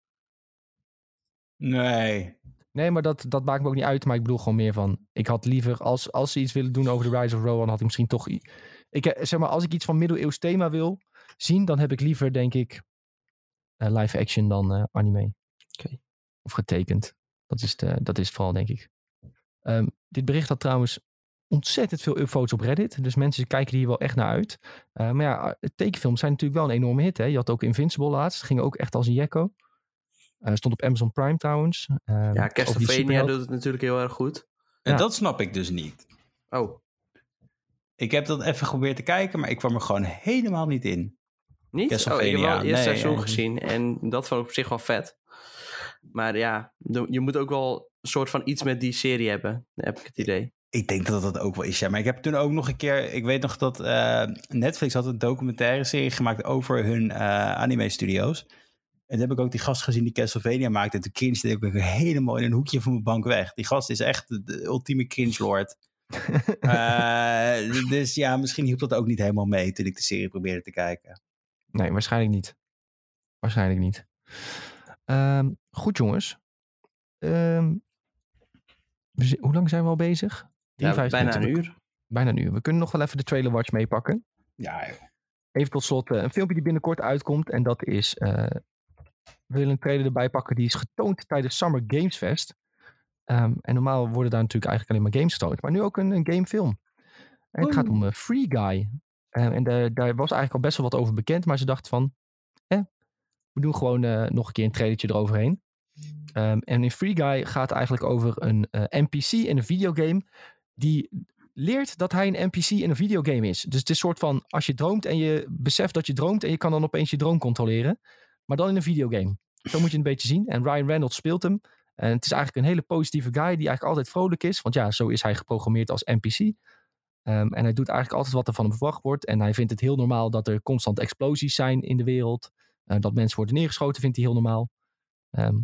S3: Nee.
S1: Nee, maar dat, dat maakt me ook niet uit. Maar ik bedoel gewoon meer van... Ik had liever, als, als ze iets willen doen over The Rise of Rohan... had ik misschien toch... Ik, eh, zeg maar, als ik iets van middeleeuws thema wil zien... dan heb ik liever, denk ik... eh, live action dan eh, anime.
S2: Oké.
S1: Of getekend. Dat is, het, eh, dat is het vooral, denk ik. Ehm, dit bericht had trouwens ontzettend veel upvotes op Reddit. Dus mensen kijken hier wel echt naar uit. Eh, maar ja, eh, tekenfilms zijn natuurlijk wel een enorme hit. Hè? Je had ook Invincible laatst. Ging ook echt als een jekko. Eh, stond op Amazon Prime trouwens. Ehm,
S2: Ja, Castlevania doet het natuurlijk heel erg goed.
S3: En
S1: Ja.
S3: dat snap ik dus niet.
S2: Oh,
S3: Ik heb dat even geprobeerd te kijken, maar ik kwam er gewoon helemaal niet in.
S2: niet? Oh, ik heb wel
S3: Castlevania,
S2: het eerste
S3: nee,
S2: seizoen
S3: eh,
S2: gezien. En dat vond ik op zich wel vet. Maar ja, je moet ook wel een soort van iets met die serie hebben. Heb ik het idee.
S3: Ik denk dat dat ook wel is, ja. Maar ik heb toen ook nog een keer... Ik weet nog dat eh, Netflix had een documentaire serie gemaakt over hun eh, anime-studio's. En toen heb ik ook die gast gezien die Castlevania maakte. En toen cringede ik helemaal in een hoekje van mijn bank weg. Die gast is echt de, ultieme cringe-lord. Eh, dus ja, misschien hielp dat ook niet helemaal mee toen ik de serie probeerde te kijken.
S1: Nee, waarschijnlijk niet. Waarschijnlijk niet. Ehm, goed, jongens. Ehm, hoe lang zijn we al bezig?
S2: Ja,
S1: 53
S2: bijna een uur.
S1: Bijna een uur. We kunnen nog wel even de trailer watch meepakken.
S3: Ja, joh.
S1: Even tot slot eh, een filmpje die binnenkort uitkomt. En dat is... eh, we willen een trailer erbij pakken. Die is getoond tijdens Summer Games Fest. Ehm, en normaal worden daar natuurlijk eigenlijk alleen maar games getoond. Maar nu ook een, een gamefilm. En het gaat om eh, Free Guy. Eh, en daar- daar was eigenlijk al best wel wat over bekend. Maar ze dachten van... Eh, we doen gewoon nog een keer een trailertje eroverheen. Ehm, en in Free Guy gaat het eigenlijk over een NPC in een videogame... die leert dat hij een NPC in een videogame is. Dus het is soort van... als je droomt en je beseft dat je droomt... en je kan dan opeens je droom controleren. Maar dan in een videogame. Zo moet je het een beetje zien. En Ryan Reynolds speelt hem. En het is eigenlijk een hele positieve guy... die eigenlijk altijd vrolijk is. Want ja, zo is hij geprogrammeerd als NPC. Ehm, en hij doet eigenlijk altijd wat er van hem verwacht wordt. En hij vindt het heel normaal dat er constant explosies zijn in de wereld. Eh, dat mensen worden neergeschoten vindt hij heel normaal. Ehm,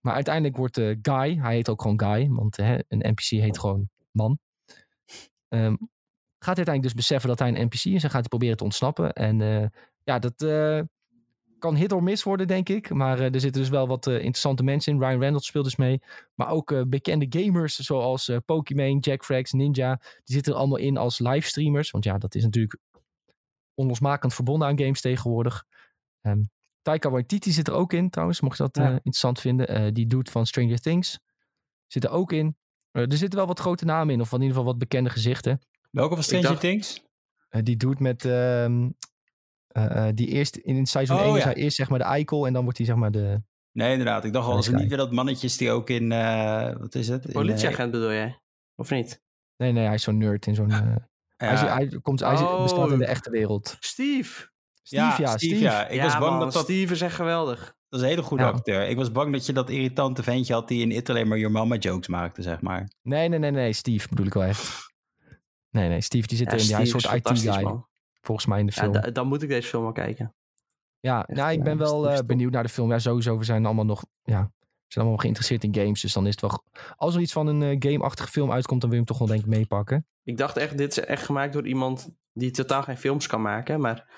S1: maar uiteindelijk wordt eh, Guy, hij heet ook gewoon Guy, want een NPC heet gewoon man. Ehm, gaat hij uiteindelijk dus beseffen dat hij een NPC is en gaat hij proberen te ontsnappen. En eh, ja, dat eh, kan hit or miss worden, denk ik. Maar eh, er zitten dus wel wat interessante mensen in. Ryan Reynolds speelt dus mee. Maar ook bekende gamers zoals Pokimane, Jack Frags, Ninja. Die zitten er allemaal in als livestreamers. Want ja, dat is natuurlijk onlosmakend verbonden aan games tegenwoordig. Ehm, Taika Waititi zit er ook in trouwens, mocht je dat
S3: Ja.
S1: interessant vinden. Die doet van Stranger Things. Zit er ook in. Eh, er zitten wel wat grote namen in, of in ieder geval wat bekende gezichten.
S3: Welke van Stranger
S2: dacht-
S3: Things?
S1: Eh, die doet met... ehm, eh, die eerst in seizoen
S3: Oh,
S1: 1 is hij eerst zeg maar de eikel en dan wordt hij zeg maar de...
S3: Nee, inderdaad. Ik dacht al, was het niet weer dat mannetjes die ook in, eh, wat is het?
S2: Politieagent bedoel jij? Of niet?
S1: Nee, nee, hij is zo'n nerd in zo'n... eh, hij, is- hij, komt, hij is- bestaat in de
S2: Oh.
S1: echte wereld.
S2: Steve!
S1: Steve, ja, Steve.
S3: Steve, ja. Ik
S2: ja,
S3: was bang
S2: man,
S3: dat dat...
S2: Steve is echt geweldig.
S3: Dat is een hele goede
S1: Ja.
S3: acteur. Ik was bang dat je dat irritante ventje had die in It alleen maar Your Mama jokes maakte, zeg maar.
S1: Nee, nee, nee, nee, Steve bedoel ik wel echt. Nee, nee, Steve die zit
S2: Ja,
S1: een
S2: is
S1: soort IT-guy,
S2: man.
S1: volgens mij in de
S2: Ja,
S1: film.
S2: da- dan moet ik deze film wel kijken.
S1: Ja,
S2: Echt,
S1: nou, ik
S2: ja,
S1: ben wel eh, benieuwd naar de film. Ja, sowieso, we zijn allemaal nog, ja, we zijn allemaal geïnteresseerd in games. Dus dan is het wel, als er iets van een eh, game-achtige film uitkomt, dan wil je hem toch wel denk ik meepakken.
S2: Ik dacht echt, dit is echt gemaakt door iemand die totaal geen films kan maken. Maar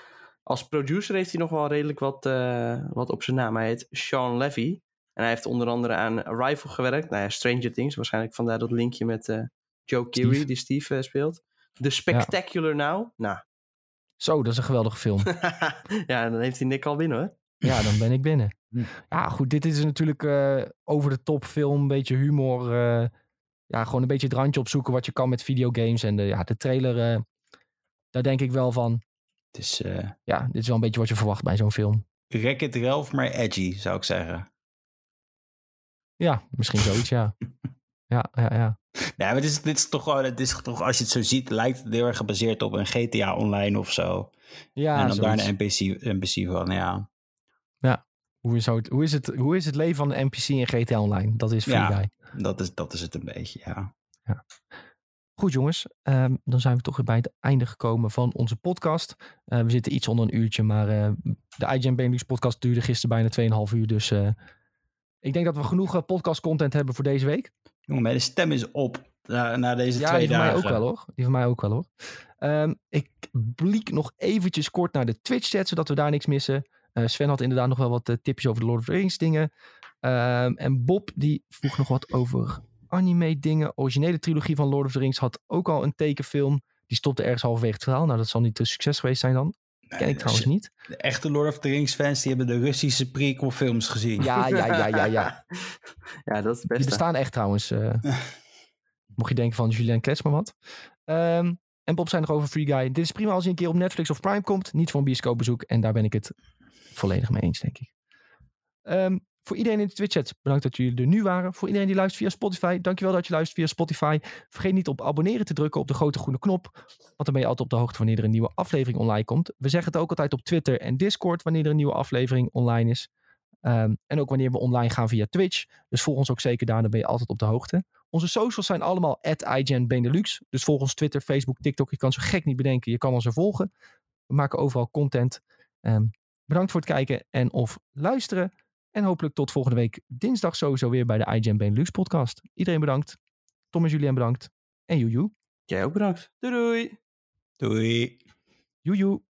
S2: als producer heeft hij nog wel redelijk wat, eh, wat op zijn naam. Hij heet Sean Levy. En hij heeft onder andere aan Arrival gewerkt. Nou ja, Stranger Things. Waarschijnlijk vandaar dat linkje met eh, Joe Keery, die Steve eh, speelt. The Spectacular Now. Nou,
S1: Zo, dat is een geweldige film.
S2: ja, dan heeft hij Nick al binnen hoor.
S1: ja, dan ben ik binnen.
S3: Hm.
S1: Ja, goed, dit is natuurlijk eh, over de top film, een beetje humor. eh, ja, gewoon een beetje het randje opzoeken wat je kan met videogames. En de, ja, de trailer, eh, daar denk ik wel van,
S3: Het is eh
S1: ja, dit is wel een beetje wat je verwacht bij zo'n film.
S3: Wreck-It Ralph, maar edgy, zou ik zeggen.
S1: Ja, misschien zoiets, ja. Ja, ja, ja.
S3: Ja, maar dit is, dit is toch gewoon, het is toch, als je het zo ziet, lijkt het heel erg gebaseerd op een GTA Online of zo.
S1: Ja,
S3: en dan daar een NPC, NPC van, ja.
S1: Hoe is, het, hoe, is het, hoe is het leven van een NPC in GTA Online? Dat is Free
S3: Ja.
S1: Guy.
S3: Dat is, dat is het een beetje, ja.
S1: Goed jongens, ehm, dan zijn we toch weer bij het einde gekomen van onze podcast. Eh, we zitten iets onder een uurtje, maar eh, de IGN Benelux podcast duurde gisteren bijna 2,5 uur. Dus eh, ik denk dat we genoeg podcast content hebben voor deze week.
S3: Jongen, mijn stem is op na, na deze
S1: ja,
S3: twee
S1: die van mij
S3: dagen.
S1: ook wel hoor. Die van mij ook wel hoor. Ehm, ik bliek nog eventjes kort naar de Twitch chat, zodat we daar niks missen. Sven had inderdaad nog wel wat tipjes over de Lord of the Rings dingen. Ehm, en Bob die vroeg nog wat over anime dingen. Originele trilogie van Lord of the Rings had ook al een tekenfilm. Die stopte ergens halverwege het verhaal. Nou, dat zal niet een succes geweest zijn dan. Ken ik trouwens niet.
S3: De echte Lord of the Rings fans, die hebben de Russische prequel films gezien.
S1: Ja, ja, ja, ja, ja.
S2: ja, dat is het
S1: Die bestaan echt trouwens. eh. mocht je denken van Julien Klets maar wat. Ehm, en Bob zei nog over Free Guy. Dit is prima als hij een keer op Netflix of Prime komt. Niet voor een bioscoopbezoek. En daar ben ik het volledig mee eens, denk ik. Ehm, voor iedereen in de Twitch-chat, bedankt dat jullie er nu waren. Voor iedereen die luistert via Spotify, dankjewel dat je luistert via Spotify. Vergeet niet op abonneren te drukken op de grote groene knop. Want dan ben je altijd op de hoogte wanneer er een nieuwe aflevering online komt. We zeggen het ook altijd op Twitter en Discord wanneer er een nieuwe aflevering online is. Ehm, en ook wanneer we online gaan via Twitch. Dus volg ons ook zeker daar, dan ben je altijd op de hoogte. Onze socials zijn allemaal at Benelux. Dus volg ons Twitter, Facebook, TikTok. Je kan zo gek niet bedenken, je kan ons er volgen. We maken overal content. Ehm, bedankt voor het kijken en of luisteren. En hopelijk tot volgende week dinsdag sowieso weer bij de IGN Benelux podcast. Iedereen bedankt. Tom en Julien bedankt. En joejoe.
S2: Jij ook bedankt. Doei doei.
S3: Doei.
S1: Joejoe.